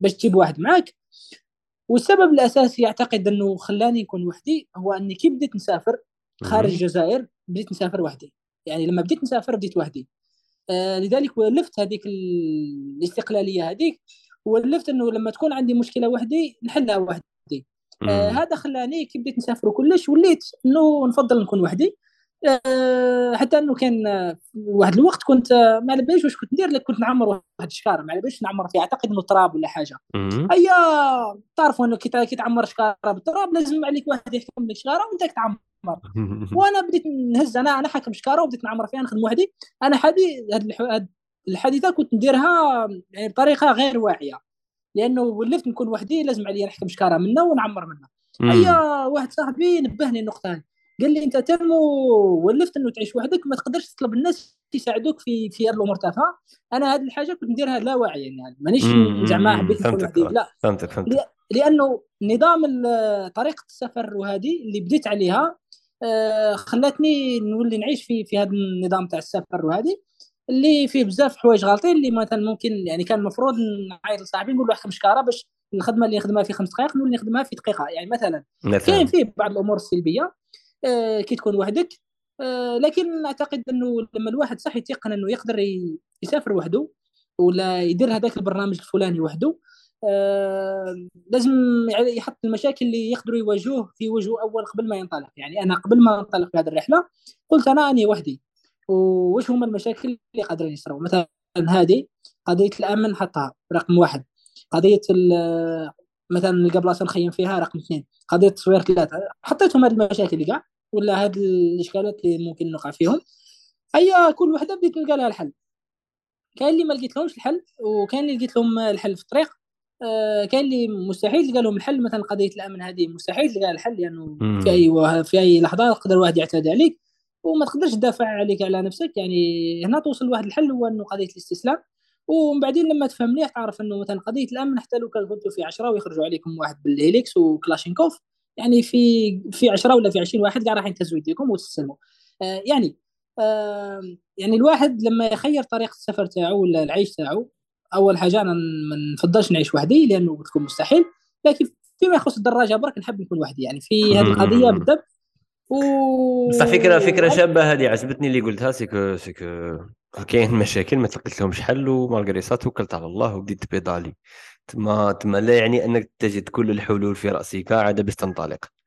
باش تجيب واحد معاك. والسبب الأساسي أعتقد إنه خلاني نكون وحدي هو إني كي بديت نسافر خارج الجزائر بديت نسافر وحدي. يعني لما بديت نسافر بديت وحدي. آه لذلك ولفت هذيك الاستقلالية هذيك ولفت إنه لما تكون عندي مشكلة وحدي نحلها وحدي. آه هذا خلاني كي بديت نسافر وكلش وليت إنه نفضل نكون وحدي. أه حتى إنه كان واحد الوقت كنت ما على باليش واش كنت ندير لك كنت نعمر واحد الشكارة ما على باليش نعمر فيه أعتقد إنه تراب ولا حاجة. هيا تعرفوا إنه كي تعمر شكارة بالتراب لازم عليك واحد يحكم لك شكارة وأنت تعمر. *laughs* وأنا بديت نهز أنا أنا حاكم شكاره وبديت نعمر فيها نخدم وحدي أنا حدي هاد الحادثة كنت نديرها يعني بطريقة غير واعية. لأنه ولفت نكون وحدي لازم علي نحكم شكاره منه ونعمر منه هيا واحد صاحبي نبهني النقطة هذه قال لي أنت تم ولفت إنه تعيش وحدك ما تقدرش تطلب الناس يساعدوك في في الأمور تافهة. أنا هذه الحاجة كنت نديرها لا واعيا يعني. مانيش زعما حبيت نكون وحدي لا. فهمتك فهمتك. لأنه نظام طريقة السفر وهذه اللي بديت عليها خلاتني نولي نعيش في في هذا النظام تاع السفر وهذه اللي فيه بزاف حوايج غالطين اللي مثلا ممكن يعني كان المفروض نعيط لصاحبي نقول له احكم شكاره باش الخدمة اللي نخدمها في خمس دقائق نولي نخدمها في دقيقة. يعني مثلا كاين فيه بعض الأمور السلبية آه كي تكون وحدك آه لكن أعتقد إنه لما الواحد صح يتيقن إنه يقدر يسافر وحده ولا يدير هذاك البرنامج الفلاني وحده آه لازم يحط المشاكل اللي يقدروا يواجهوه في وجهه أول قبل ما ينطلق. يعني أنا قبل ما أنطلق في هذه الرحلة قلت أنا أني وحدي. وش هما المشاكل اللي قادرين يصيروا مثلا هذه قضية الأمن حطها رقم واحد. قضية مثلا نلقى بلاصه نخيم فيها رقم اثنين. قضية التصوير ثلاثة. حطيتهم هذه المشاكل كاع ولا هذه الإشكالات اللي ممكن نقع فيهم؟ هيا كل وحدة بديت نلقى لها الحل. كاين اللي ما لقيت لهمش الحل وكاين اللي لقيت لهم الحل في الطريق. آه كاين اللي مستحيل تلقى لهم الحل مثلا قضية الأمن هذه مستحيل تلقى الحل لأنه يعني في أي في أي لحظة يقدر واحد يعتدي عليك وما تقدرش تدافع عليك على نفسك يعني هنا توصل لواحد الحل هو إنه قضية الاستسلام. ومن بعدين لما تفهم مليح تعرف إنه مثلا قضية الأمن حتى لو كان كنتوا في 10 ويخرجوا عليكم واحد بال Hilux وكلاشينكوف يعني في في 10 ولا في 20 واحد قاعد راح ينتهزوا يديكم وتستسلموا. آه يعني آه يعني الواحد لما يخير طريقة السفر تاعو ولا العيش تاعو أول حاجة أنا ما نفضلش نعيش وحدي لأنه بتكون مستحيل لكن فيما يخص الدراجة برك نحب نكون وحدي يعني في هذه القضية بالضبط. و بصح فكره فكرة شابة هذه عجبتني اللي قلتها c'est que c'est que كاين مشاكل ما تلقيت لهمش حل و malgré ça توكلت على الله وبديت ت pédaler تما تما لا يعني أنك تجد كل الحلول في رأسك عاد باش تنطلق.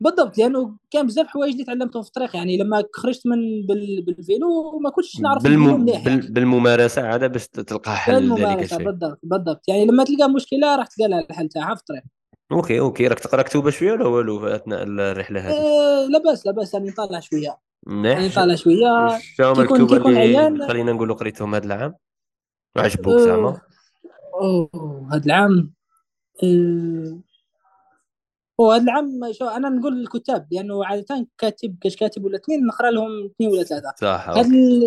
بالضبط لأنه كان بزاف حوايج اللي تعلمتهم في الطريق يعني لما خرجت من بال... بال vélo ما كنتش نعرف بالم... بال... يعني. بالممارسة عاد باش تلقى حل ذلك الشيء. بالضبط بالضبط. يعني لما تلقى مشكلة راح تلقى لها الحل تاعها في الطريق. OK OK. راك تقرأ كتوبه شوية ولا والو أثناء الرحلة هذه؟ أه لا بأس لا بأس يعني نطلع شوية. مليح يعني نطلع شوية. شنو الكتب اللي عيان... خلينا نقولوا قريتهم هذا العام. وعجبوك زعما؟ أوه هذا العام أه... وهذا العام شو أنا نقول الكتاب لأنه عادة كاتب كاش كاتب ولا اثنين نقرأ لهم اثنين ولا ثلاثة. صح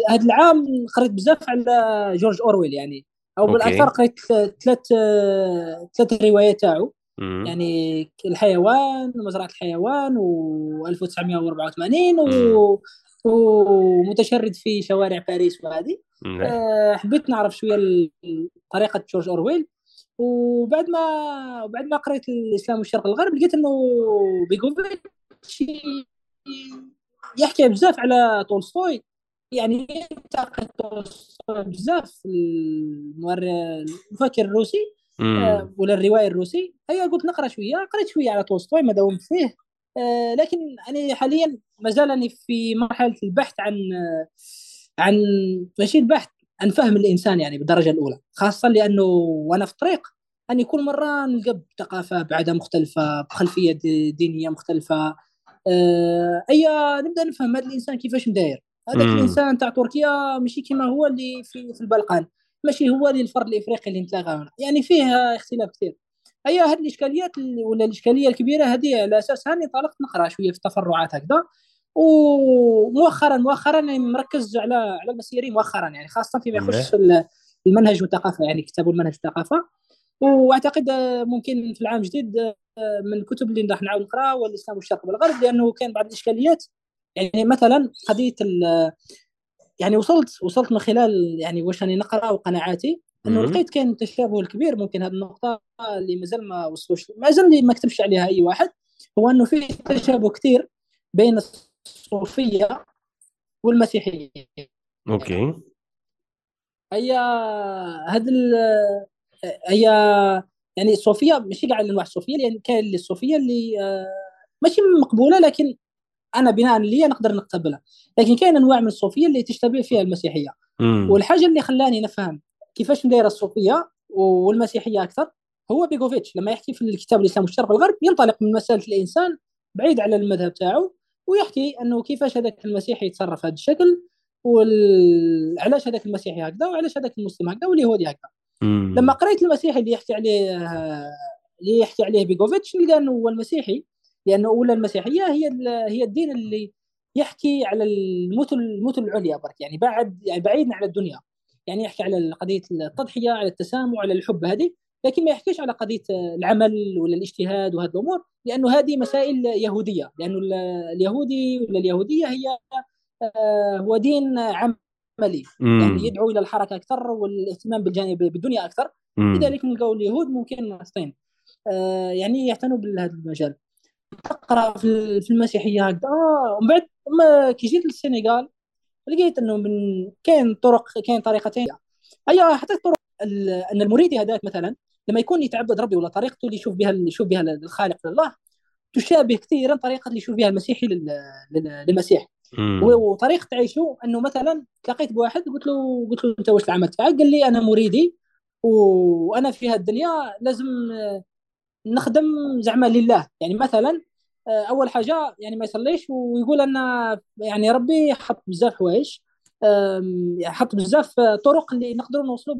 هذا العام قريت بزاف على جورج أورويل يعني. أو بالاكثر قريت ثلاث ثلاث روايات تاعو. يعني الحيوان مزرعه الحيوان و1984 و... ومتشرد في شوارع باريس وهذه. أه حبيت نعرف شوية طريقة جورج أورويل. وبعد ما بعد ما قريت الإسلام والشرق الغرب لقيت إنه بيجوفيتش يحكي بزاف على تولستوي. يعني ينتقد تولستوي بزاف المفكر الروسي آه ولا الروائي الروسي. هي قلت نقرأ شوية. قريت شوية على تولستوي ما داومت فيه. آه لكن أنا حاليا ما زالني في مرحلة البحث عن عن ماشي البحث. عن فهم الإنسان يعني بالدرجة الأولى خاصة لأنه وأنا في الطريق اني كل مرة نلقى بثقافة بعدها مختلفة بخلفية دينية مختلفة. آه اي نبدأ نفهم هذا الإنسان كيفاش مداير. هذاك الإنسان تاع تركيا ماشي كما هو اللي في, في البلقان ماشي هو اللي الفرد الإفريقي اللي نتلاقى يعني فيه اختلاف كثير. هي هذه الإشكاليات ولا الإشكالية الكبيرة هذه على اساسها اني طلقت نقرأ شوية في التفرعات هكذا. ومؤخرا مؤخرا يعني مركز على على المسيري مؤخرا يعني خاصة فيما يخص المنهج والثقافة يعني كتاب المنهج والثقافة. وأعتقد ممكن في العام الجديد من الكتب اللي راح نعاود نقرا هو الإسلام والشرق والغرب لأنه كان بعض الإشكاليات. يعني مثلا قضية يعني وصلت وصلت من خلال يعني واش راني نقرأ وقناعاتي إنه لقيت كان تشابه الكبير ممكن هذه النقطة اللي مازال ما وصلوش مازال اللي ما كتبش عليها أي واحد هو إنه في تشابه كثير بين الصوفية والمسيحية. أوكي. هي هذا هي يعني الصوفية ماشي كاع انواع الصوفية لأن كاين الصوفية اللي آه، ماشي مقبولة لكن أنا بناء لي نقدر نقتبلها لكن كاين أنواع من الصوفية اللي تشتبه فيها المسيحية. والحاجة اللي خلاني نفهم كيفاش دايره الصوفية والمسيحية أكثر هو بيغوفيتش. لما يحكي في الكتاب الاسلام والشرق والغرب ينطلق من مسألة الإنسان بعيد على المذهب تاعو ويحكي إنه كيفاش هذاك المسيحي يتصرف هذا الشكل وعلاش هذاك المسيحي هكذا وعلاش هذاك المسلم هكذا واليهودي هكذا. لما قريت المسيحي اللي يحكي عليه اللي يحكي عليه بيغوفيتش نلقى إنه هو المسيحي لأنه اولا المسيحية هي هي الدين اللي يحكي على المثل المثل العليا برك يعني بعد يعني بعيد عن الدنيا. يعني يحكي على قضية التضحية على التسامح على الحب هذه. لكن ما يحكيش على قضية العمل ولا الاجتهاد وهذه الأمور لأنه هذه مسائل يهودية لأنه اليهودي ولا اليهودية هي آه، هو دين عملي. يعني يدعو إلى الحركة أكثر والاهتمام بالجانب بالدنيا أكثر. لذلك نلقاو اليهود ممكن الصين آه، يعني يعتنوا بهذا المجال. تقرأ في المسيحية هكذا. آه ومن بعد كي جيت للسنغال لقيت إنه من كاين طرق كاين طريقتين. اي حتى الطرق أن المريد هذاك مثلا لما يكون يتعبد ربي ولا طريقته اللي يشوف بها اللي يشوف بها الخالق لله تشابه كثيرا طريقة اللي يشوف بها المسيحي للمسيح. وطريقة تعيشه إنه مثلا تلاقيت بواحد قلت له قلت له أنت واش العمل تاعك قال لي أنا مريدي وأنا في هذه الدنيا لازم نخدم زعما لله. يعني مثلا آه، أول حاجة يعني ما يصليش ويقول ان يعني ربي حط بزاف حوايج حط بزاف طرق اللي نقدروا نوصلوا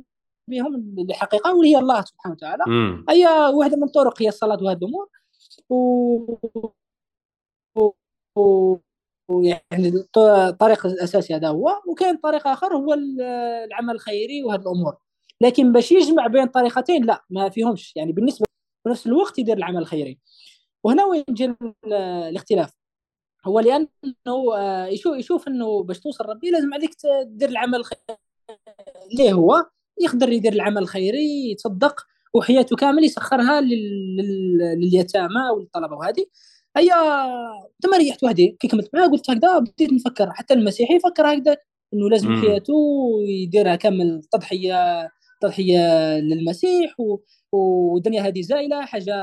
بهم للحقيقه واللي هي الله سبحانه وتعالى. هي واحدة من الطرق هي الصلاة وهذه الأمور. و... و... يعني الطريق الأساسي هذا هو. وكاين طريق آخر هو العمل الخيري وهذه الأمور. لكن باش يجمع بين طريقتين لا ما فيهمش. يعني بالنسبة في نفس الوقت يدير العمل الخيري. وهنا وين يجي الاختلاف؟ هو لأنه آه، يشوف يشوف إنه باش توصل ربي لازم عليك تدير العمل الخيري. ليه هو؟ يقدر يدير العمل الخيري يتصدق وحياته كامل يسخرها لليتامى والطلبة. وهذه هي تما ريحت وحدي كي كملت معاه قلت هكذا بديت نفكر حتى المسيحي يفكر هكذا إنه لازم حياته يديرها كامل تضحية تضحية للمسيح و... والدنيا هذه زائله حاجة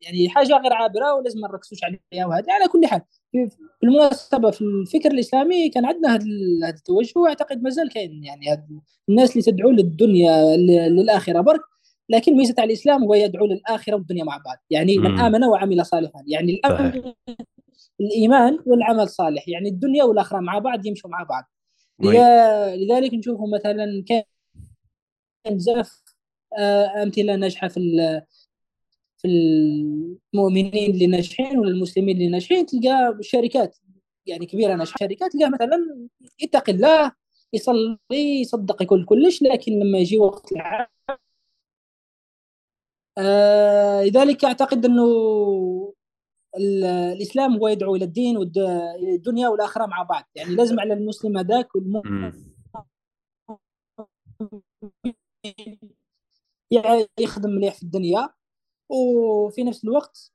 يعني حاجة غير عابرة ولازم ما نركزوش عليها وهذه على كل حال. بالمناسبة في الفكر الإسلامي كان عندنا هذا التوجه وأعتقد مازال كاين يعني هاد الناس اللي تدعو للدنيا للآخرة برك لكن ميزة على الإسلام هو يدعو للآخرة والدنيا مع بعض. يعني من آمن وعمل صالحا. يعني الأمن الإيمان والعمل الصالح يعني الدنيا والآخرة مع بعض يمشوا مع بعض. لذلك نشوفوا مثلا كان بزاف آه، أمثلة ناجحة في في المؤمنين اللي ناجحين ولا المسلمين اللي ناجحين تلقى شركات يعني كبيرة ناجحة. شركات تلقى مثلا يتقي الله يصلي يصدق يقول كلش لكن لما يجي وقت العمل آه لذلك أعتقد إنه الإسلام هو يدعو إلى الدين والدنيا والآخرة مع بعض. يعني لازم على المسلم هذاك والمؤمن يخدم مليح في الدنيا. وفي نفس الوقت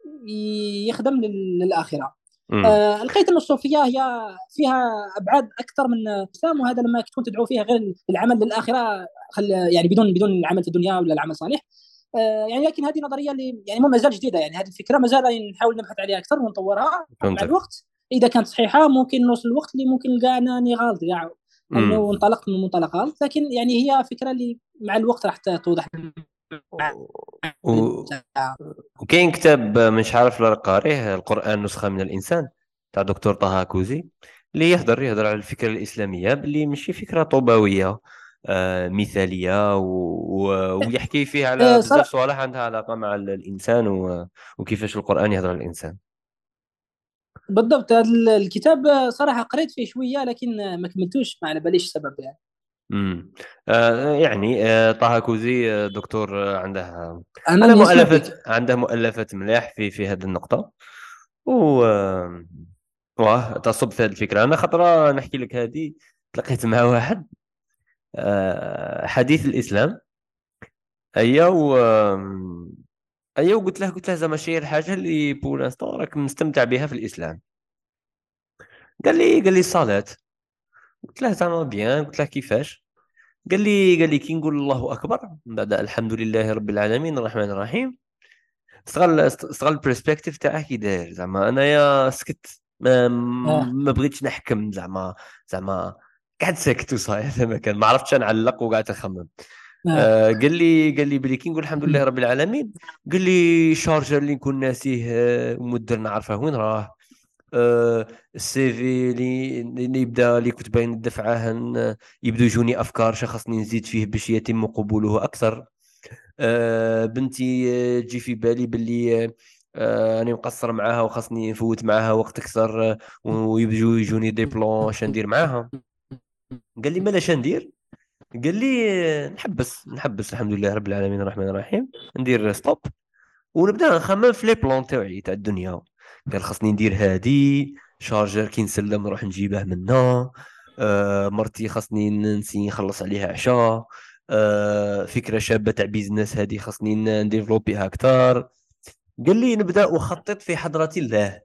يخدم للآخرة. آه لقيت ان الصوفية هي فيها أبعاد أكثر من الاسلام وهذا لما تكون تدعو فيها غير العمل للآخرة خل يعني بدون بدون العمل في الدنيا ولا العمل صالح. آه يعني لكن هذه نظرية اللي يعني ما زال جديدة يعني هذه الفكرة ما زال نحاول نبحث عليها أكثر ونطورها. مع الوقت إذا كانت صحيحة ممكن نوصل الوقت اللي ممكن نلقى انني غلط كاع انه انطلقت من منطلقات لكن يعني هي فكرة اللي مع الوقت راح توضح. و... وكاين كتاب مش عارف لا قاريه القرآن نسخة من الإنسان تاع دكتور طه كوزي اللي يهضر يهضر على الفكرة الإسلامية باللي ماشي فكرة طوباوية آه مثالية و... و... ويحكي فيها على إيه، بزاف صوالح عندها علاقة مع الإنسان و... وكيفاش القرآن يهضر على الإنسان. بالضبط هذا الكتاب صراحة قريت فيه شوية لكن ما كملتوش ما على باليش السبب يعني. امم آه يعني آه طه كوزي آه، دكتور آه، عنده أنا عنده مؤلفات عنده مؤلفات ملاح في في هذه النقطة. و واه تصب في هذه الفكرة. أنا خطرة نحكي لك هذه. تلقيت مع واحد آه حديث الإسلام. ايا و ايا وقلت له قلت له زعما شي الحاجة اللي بور راك مستمتع بها في الإسلام. قال لي قال لي الصلاه قلت له زعما bien قلت له كيفاش؟ قال لي قال لي كي نقول الله أكبر من بعد الحمد لله رب العالمين الرحمن الرحيم. استغل استغل ال perspective تاعه كي داير. زعما أنايا سكت. ما, آه. ما بغيتش نحكم. زعما زعما قعدت ساكت وصاير *laughs* ما كان. ما عرفتش نعلق وقعدت نخمم آه. آه قال لي قال لي بلي كي نقول الحمد لله رب العالمين قال لي شارجر اللي نكون ناسيه آه، ومدر نعرفه وين راه. السي في اللي يبدا اللي كنت باين الدفعه يبدو يجوني أفكار شا خاصني نزيد فيه باش يتم قبوله أكثر. آه بنتي آه، تجي في بالي باللي آه، آه مقصر معاها وخاصني نفوت معاها وقت أكثر ويبدو يجوني des plans اش ندير معاها. قال لي مالا ندير؟ قال لي نحبس نحبس الحمد لله رب العالمين الرحمن الرحيم ندير stop ونبدا نخمم في les plans تاعي تاع الدنيا. قال خاصني ندير هادي chargeur كي نسلم نروح نجيبه منا. آه مرتي خاصني نسي نخلص عليها عشاء آه فكرة شابة تاع business هادي خاصني ن- نديفلوبيها أكثر قال لي نبدأ أخطط في حضرة الله.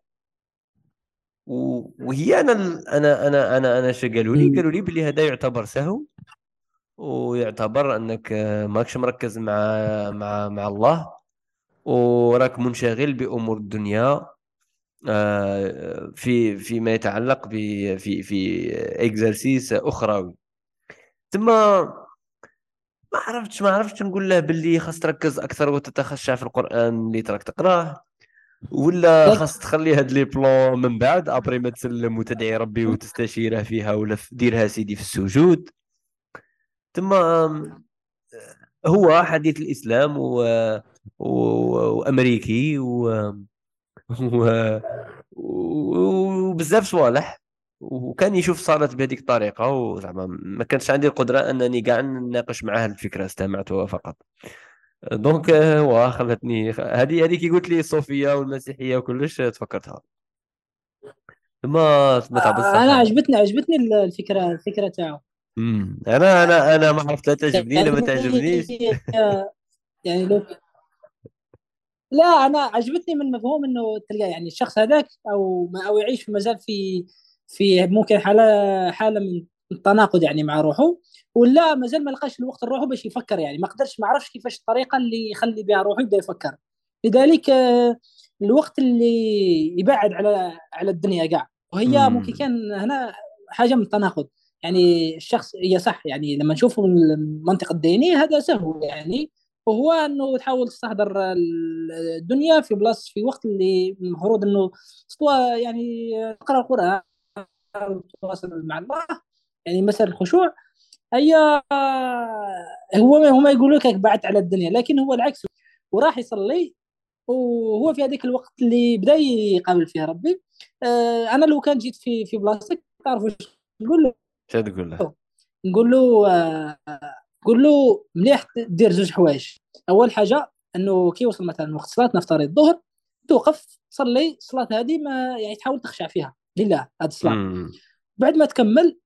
وهي أنا أنا أنا أنا أنا قالوا لي. قالوا لي بلي هذا يعتبر سهو ويعتبر أنك ماكش مركز مع مع مع الله وراك منشغل بأمور الدنيا. في فيما يتعلق ب في في اكزرسيس اخروي ثم ما عرفتش ما عرفتش نقول له باللي خاص تركز أكثر وتتخشع في القرآن اللي تراك تقراه ولا. خاص تخلي هاد لي بلون من بعد ابري ما تسلم وتدعي ربي وتستشيره فيها ولا في- ديرها سيدي في السجود ثم آم، هو حديث الإسلام و... و... وأمريكي و... و... وبزاف صوالح. وكان يشوف صارت بهذيك الطريقة وزعما ما كانش عندي القدرة أنني كاع نناقش معاه الفكرة استمعتها فقط. دونك هو خلتني هذه هذه كي قلت لي الصوفيه والمسيحية وكلش تفكرتها. ما سمعتها أنا بالصح عجبتني عجبتني الفكرة الفكرة تاعو. أنا أنا أنا ما عرفت لا تعجبني لا ما تعجبنيش. يعني لو لا أنا عجبتني من مفهوم إنه تلقى يعني الشخص هذاك أو ما أو يعيش في مازال في في ممكن حاله حالة من التناقض يعني مع روحه ولا مازال ما لقاش الوقت لروحه باش يفكر يعني. ما قدرش ما عرفش كيفاش الطريقة اللي يخلي بها روحه يبدأ يفكر. لذلك آه، الوقت اللي يبعد على على الدنيا كاع وهي مم. ممكن كان هنا حاجة من التناقض. يعني الشخص هي صح يعني لما نشوف المنطق الديني هذا سهل يعني. وهو إنه تحاول تستحضر الدنيا في بلاصه في وقت اللي المفروض إنه تطوى يعني تقرأ القرآن وتتواصل مع الله يعني مسألة الخشوع. هي هو هما يقولوا لك بعدت على الدنيا لكن هو العكس وراح يصلي وهو في هذيك الوقت اللي بدأ يقابل فيها ربي. آه، أنا لو كان جيت في في بلاصتك تعرف واش نقول له؟ تقول له؟ نقول له نقول له مليح دير زوج حوايج. أول حاجة أنه كي يوصل مثلا وقت صلاة نفترض الظهر توقف تصلي الصلاه هذه ما يعني تحاول تخشع فيها. لله هذه الصلاة. بعد ما تكمل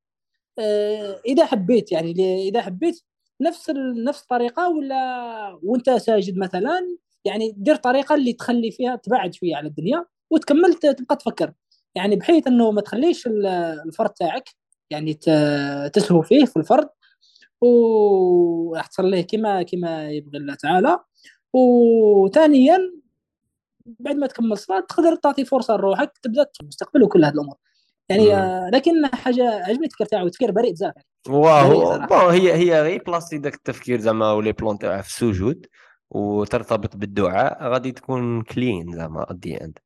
آه، إذا حبيت يعني إذا حبيت نفس نفس الطريقة ولا وأنت ساجد مثلا يعني دير طريقة اللي تخلي فيها تبعد شوية على الدنيا وتكمل تبقى تفكر. يعني بحيث أنه ما تخليش ال- الفرد تاعك يعني تسهو فيه في الفرد وراح تصليه كما كما يبغي الله تعالى وثانيا بعد ما تكمل الصلاة تقدر تعطي فرصة لروحك تبدأ المستقبل وكل هذه الأمور يعني مم. آه، لكن حاجة عجبني التفكير تاعو تفكير بريء بزاف صراحة. bon هي هي غير بلاصتي داك التفكير زعما و les plans تاعها في السجود وترتبط بالدعاء غادي تكون clean زعما at the end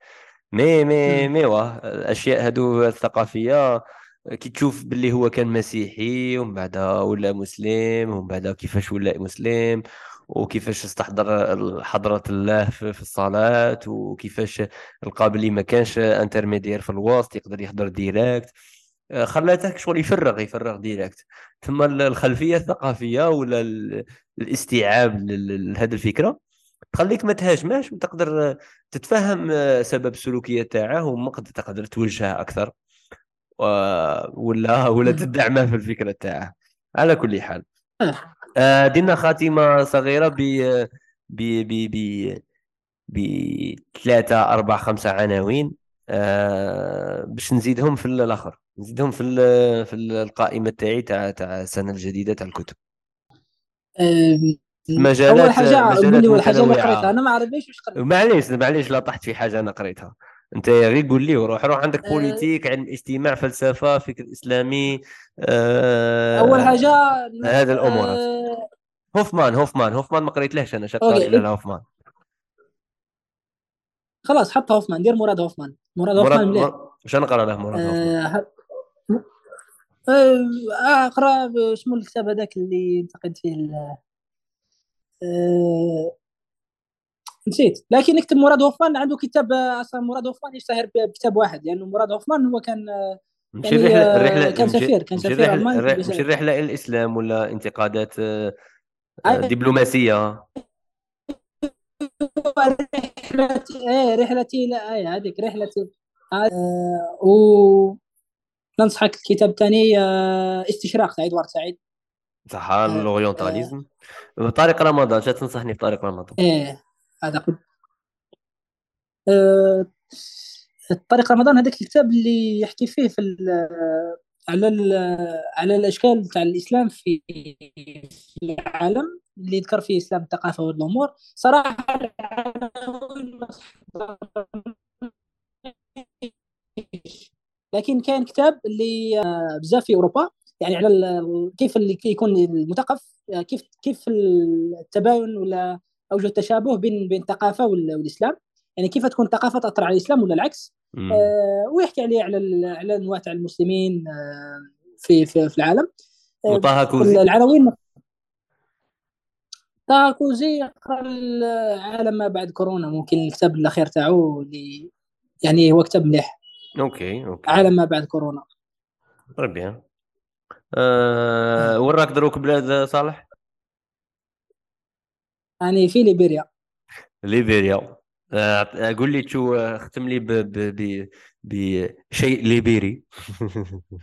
مي مي مم. مي واه الأشياء هادو الثقافية كي تشوف باللي هو كان مسيحي ومن بعد ولا مسلم ومن بعد كيفاش ولا مسلم وكيفاش استحضر حضرة الله في الصلاة وكيفاش لقى بلي ما كانش intermédiaire في الوسط يقدر يحضر direct آه، خلاتك شغل يفرغ يفرغ direct ثم ال- الخلفية الثقافية ولا ال- الاستيعاب لهذه الفكرة تخليك ما تهاجمهاش وتقدر تتفهم آه، سبب السلوكية تاعه ومقد تقدر توجهها أكثر. ولا *laughs* ولا. تدعمه في الفكرة تاعه على كل حال آه. دينا خاتمة صغيرة ب ب ب ب بثلاثة أربع خمسة عناوين آه، باش نزيدهم في الآخر نزيدهم في في القائمة تاعي تاع تاع السنة الجديدة تاع الكتب مجالات- أول حاجة قول لي حاجة اللي. قريتها أنا ما عرفتش واش قريت معليش معليش لا طحت في حاجة أنا قريتها انت غير قول لي روح روح عندك آه، بوليتيك علم اجتماع فلسفة فكر إسلامي آه... أول حاجة هذا الامورات آه، هوفمان هوفمان هوفمان ما قريتلهش أنا OK. له هوفمان. خلاص حط هوفمان دير مراد هوفمان. مراد هوفمان مليح. شنو نقرا له مراد هوفمان. آه، آه، أقرأ شنو الكتاب هذاك اللي انتقد فيه آه، نسيت. لكن اكتب مراد هوفمان عنده كتاب آه، أصلا مراد هوفمان يشتهر بكتاب واحد. لأنه مراد هوفمان هو كان آه، مشي يعني الرحله آه، الرحله كان سفير كان سفير الرحله الماني في الر- مشي الجزائر الرحلة إلى الإسلام ولا انتقادات أيوة، دبلوماسية. رحلتي إيه رحلتي لا إيه هذيك رحلتي آه، و ننصحك الكتاب الثاني آه، استشراق تاع ادوارد سعيد. صح الأورينتاليزم. طارق رمضان شا تنصحني بطارق رمضان؟ إيه. هذا قد آه، طريق رمضان هذاك الكتاب اللي يحكي فيه في على ال- على الأشكال تاع الإسلام في في العالم اللي يذكر فيه الاسلام الثقافة والأمور. صراحة لكن كان كتاب اللي آه، بزاف في أوروبا. يعني على كيف اللي يكون المثقف آه، كيف كيف التباين ولا اوجه التشابه بين بين الثقافة وال- والإسلام. يعني كيف تكون الثقافة تأثر على الإسلام ولا العكس. آه، ويحكي عليه على على أنواع تاع المسلمين آه، في في في العالم. آه، وطه كوزي. العناوين تاكوزي يقرا العالم ما بعد كورونا ممكن الكتاب الأخير تاعو اللي يعني هو كتاب مليح. OK OK. عالم ما بعد كورونا. bien أه... وين راك دروك بلاد صالح؟ يعني في ليبيريا. ليبيريا. أه... قول لي شو اختم لي ب... ب... ب... بشيء ليبيري. *laughs*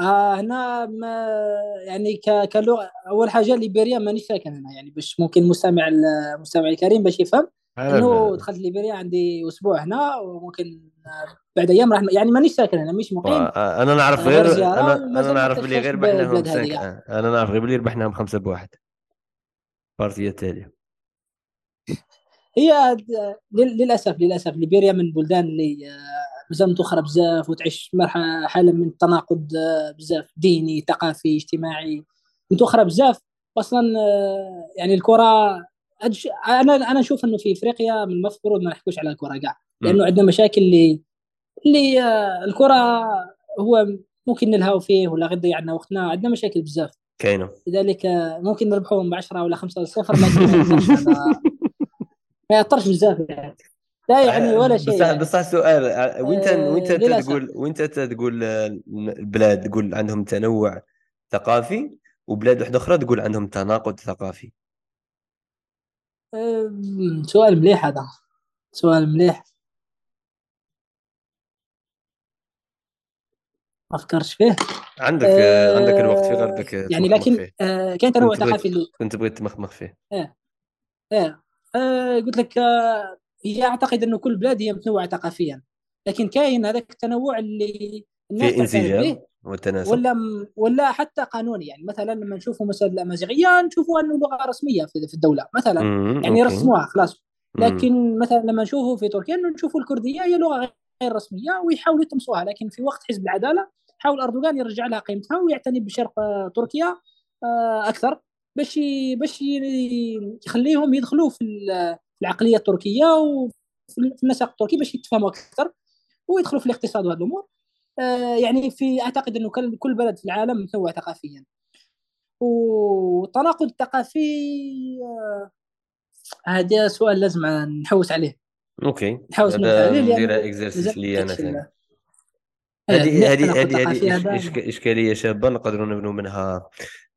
آه هنا ما يعني ك- كلغة أول حاجة ليبيريا مانيش ساكن هنا يعني باش ممكن المستمع المستمع الكريم باش يفهم. إنه. دخلت ليبيريا عندي أسبوع هنا وممكن آه، بعد أيام راح يعني مانيش ساكن هنا مش مقيم. آه، أنا نعرف آه، غير أنا أنا ومازال ما نعرف بلي غير ربحناهم آه، أنا نعرف غير بلي ربحناهم خمسة بواحد. البارتيه التالية هي للأسف للأسف ليبيريا من البلدان اللي آه، مازال متوخره بزاف وتعيش مرحلة حالة من التناقض آه، بزاف ديني ثقافي اجتماعي. متوخره بزاف. أصلا آه، يعني الكرة. أنا أنا نشوف إنه في إفريقيا من المفروض ما نحكوش على الكرة كاع. لأنه عندنا مشاكل اللي اللي آه، الكرة هو ممكن نلهاو فيه ولا غير ضيعنا وقتنا. عندنا مشاكل بزاف. كاينة. لذلك آه، ممكن نربحوهم ب 10 ولا 5 0 لكن ما يأثرش بزاف يعني. لا يعني ولا شيء بصح يعني. بصح سؤال آه، وانت آه للاسف تقول وانت تقول آه، البلاد تقول عندهم تنوع ثقافي وبلاد واحدة أخرى تقول عندهم تناقض ثقافي؟ آه سؤال مليح هذا. سؤال مليح. ما فكرتش فيه؟ عندك آه، عندك الوقت في آه غردك يعني تمخمخ لكن آه كاين تنوع ثقافي اللي كنت بغيت تمخمخ فيه. آه آه آه قلت لك آه هي أعتقد إنه كل بلاد هي متنوعة ثقافيا لكن كاين هذاك التنوع اللي الناس في انسجام به وتناسق ولا ولا حتى قانوني يعني مثلا لما نشوفوا مثلا الامازيغيه نشوفوا أنه لغة رسمية في في الدولة مثلا يعني أوكي. يرسموها خلاص. لكن مثلا لما نشوفوا في تركيا انه نشوفوا الكردية هي لغة غير رسمية ويحاولوا يطمسوها لكن في وقت حزب العدالة حاول أردوغان يرجع لها قيمتها ويعتني بشرق آه، تركيا آه، أكثر باش باش يخليهم يدخلوا في ال- في العقلية التركية وفي في النسق التركي باش يتفهموا أكثر ويدخلوا في الاقتصاد وهذه الأمور. آه، يعني في أعتقد إنه كل بلد في العالم متنوع ثقافيا. والتناقض الثقافي هذا سؤال لازم نحوس عليه. OK. نحوس عليه ندير exercice لي أنا ثاني. هذه هذه هذه هذه إشكالية شابة نقدروا نبنوا منها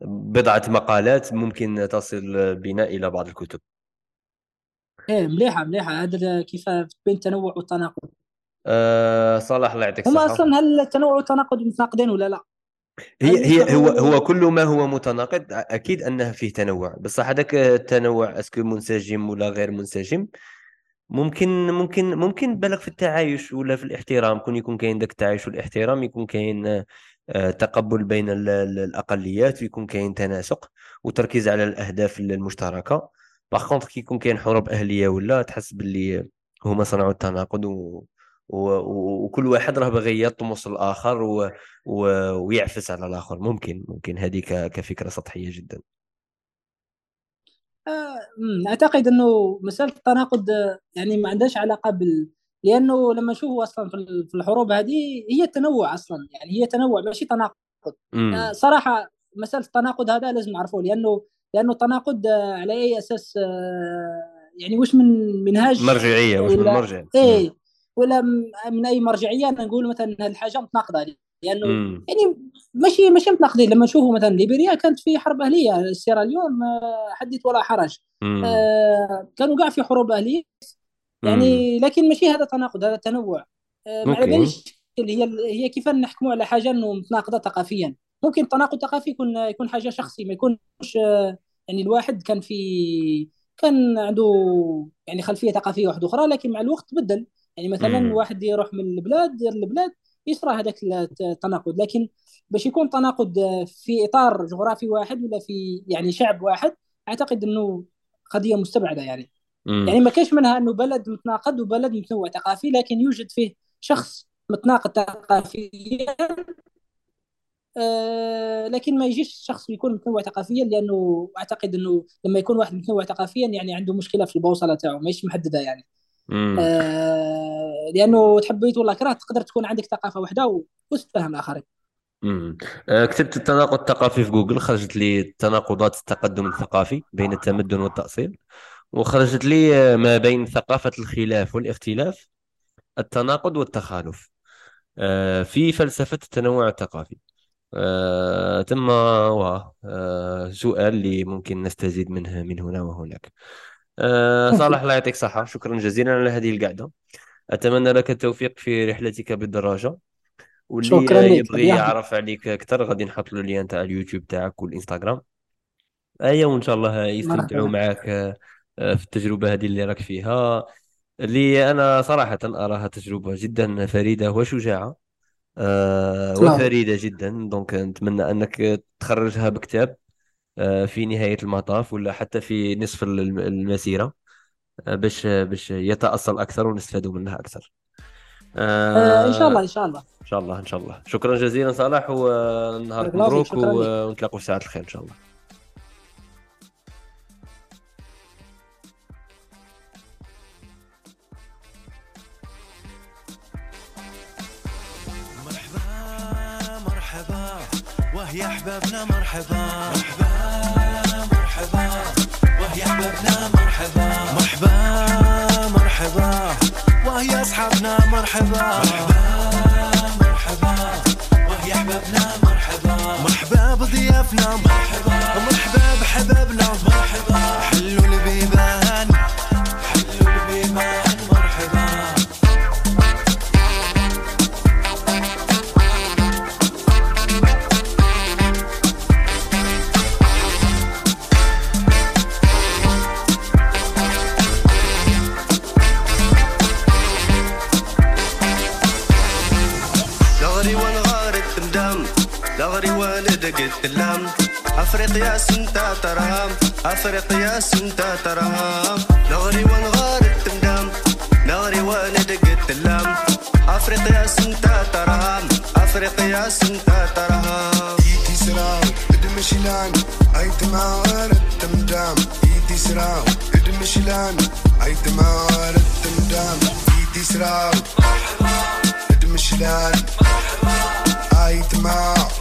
بضعة مقالات ممكن تصل بنا إلى بعض الكتب. إيه مليحة مليحة. هذا كيف بين التنوع والتناقض أه صلاح الله يعطيك هما الصحة. أصلا هل التنوع والتناقض متناقضين ولا لا؟ هي هي هو هو كل ما هو متناقض أكيد انه فيه تنوع. بصح هذاك التنوع est-ce que منسجم ولا غير منسجم؟ ممكن ممكن ممكن بالغ في التعايش ولا في الاحترام؟ كون يكون كاين ذاك التعايش والاحترام يكون كاين آه، تقبل بين ال- ال- الأقليات ويكون كاين تناسق وتركيز على الأهداف المشتركة. باغ كونطخ كي يكون كاين حروب أهلية ولا تحس باللي هما صنعوا التناقض و... و... وكل واحد راه باغي يطمس الآخر و... و... ويعفس على الآخر. ممكن ممكن. هذه ك... كفكرة سطحية جدا. آه، أعتقد إنه مسألة التناقض آه، يعني ما عندهاش علاقة بال لأنه لما نشوفوا أصلا في الحروب هذه هي تنوع أصلا يعني هي تنوع ماشي تناقض مم. صراحة مسألة التناقض هذا لازم نعرفه لأنه لأنه التناقض على أي أساس يعني وش من منهاج مرجعية وش من مرجع إيه ولا من أي مرجعية نقول مثلا الحاجة متناقضة لأنه مم. يعني ماشي ماشي متناقضين لما نشوفوا مثلا ليبيريا كانت في حرب أهلية سيراليون حدث ولا حرج. آه كانوا كاع في حروب أهلية. يعني لكن ماشي هذا تناقض هذا تنوع آه ما هي هي كيف نحكموا على حاجة إنه متناقضة ثقافيا. ممكن التناقض الثقافي يكون يكون حاجة شخصي ما يكونش يعني الواحد كان في كان عنده يعني خلفية ثقافية واحدة أخرى لكن مع الوقت بدل. يعني مثلا. واحد يروح من البلاد ديال البلاد يصرى هذاك التناقض. لكن باش يكون تناقض في إطار جغرافي واحد ولا في يعني شعب واحد أعتقد إنه قضية مستبعدة يعني. مم. يعني ما كاينش منها إنه بلد متناقض وبلد متنوع ثقافي لكن يوجد فيه شخص متناقض ثقافيا آه لكن ما يجيش الشخص يكون متنوع ثقافيا لأنه أعتقد إنه لما يكون واحد متنوع ثقافيا يعني عنده مشكلة في البوصلة تاعو ماهيش محددة يعني. آه لأنه تحبيت ولا كره تقدر تكون عندك ثقافة واحدة وتتفهم الآخرين. آه كتبت التناقض الثقافي في جوجل خرجت لي تناقضات التقدم الثقافي بين التمدن والتأصيل وخرجت لي آه، ما بين ثقافة الخلاف والاختلاف التناقض والتخالف آه في فلسفة التنوع الثقافي. آه ثم آه سؤال اللي ممكن نستزيد منه من هنا وهناك. آه صالح الله يعطيك الصحة. شكرا جزيلا على هذه القعدة. أتمنى لك التوفيق في رحلتك بالدراجة. واللي يبغي يعرف عليك أكثر غادي نحط له ال lien تاع اليوتيوب تاعك والإنستغرام. أيا وإن شاء الله يستمتعوا معك آه، في التجربة هذه اللي راك فيها. اللي أنا صراحة أراها تجربة جدا فريدة وشجاعة آه وفريدة جدا. donc نتمنى أنك تخرجها بكتاب آه في نهاية المطاف ولا حتى في نصف المسيرة آه باش باش يتأصل أكثر ونستفادوا منها أكثر. آه إن شاء الله إن شاء الله. إن شاء الله إن شاء الله. شكرا جزيلا صالح ونهارك مبروك ونتلاقوا في ساعة الخير إن شاء الله. وهي أحبابنا مرحبا. مرحبا مرحبا وهي أحبابنا مرحبا. وهي أصحابنا مرحبا. مرحبا مرحبا وهي أحبابنا مرحبا. مرحبا بضيافنا مرحبا مرحبا بحبابنا مرحبا. اللام أفريقيا سنتا ترام. أفريقيا سنتا ترام. نغري ونغار التمدام نغري والد قلت اللام أفريقيا سنتا ترام. أفريقيا سنتا ترام. ايتي سراو ادمشلان ايت مار التمدام ايتي سراو ادمشلان ايت مار التمدام ايتي سراو ادمشلان ايت مار.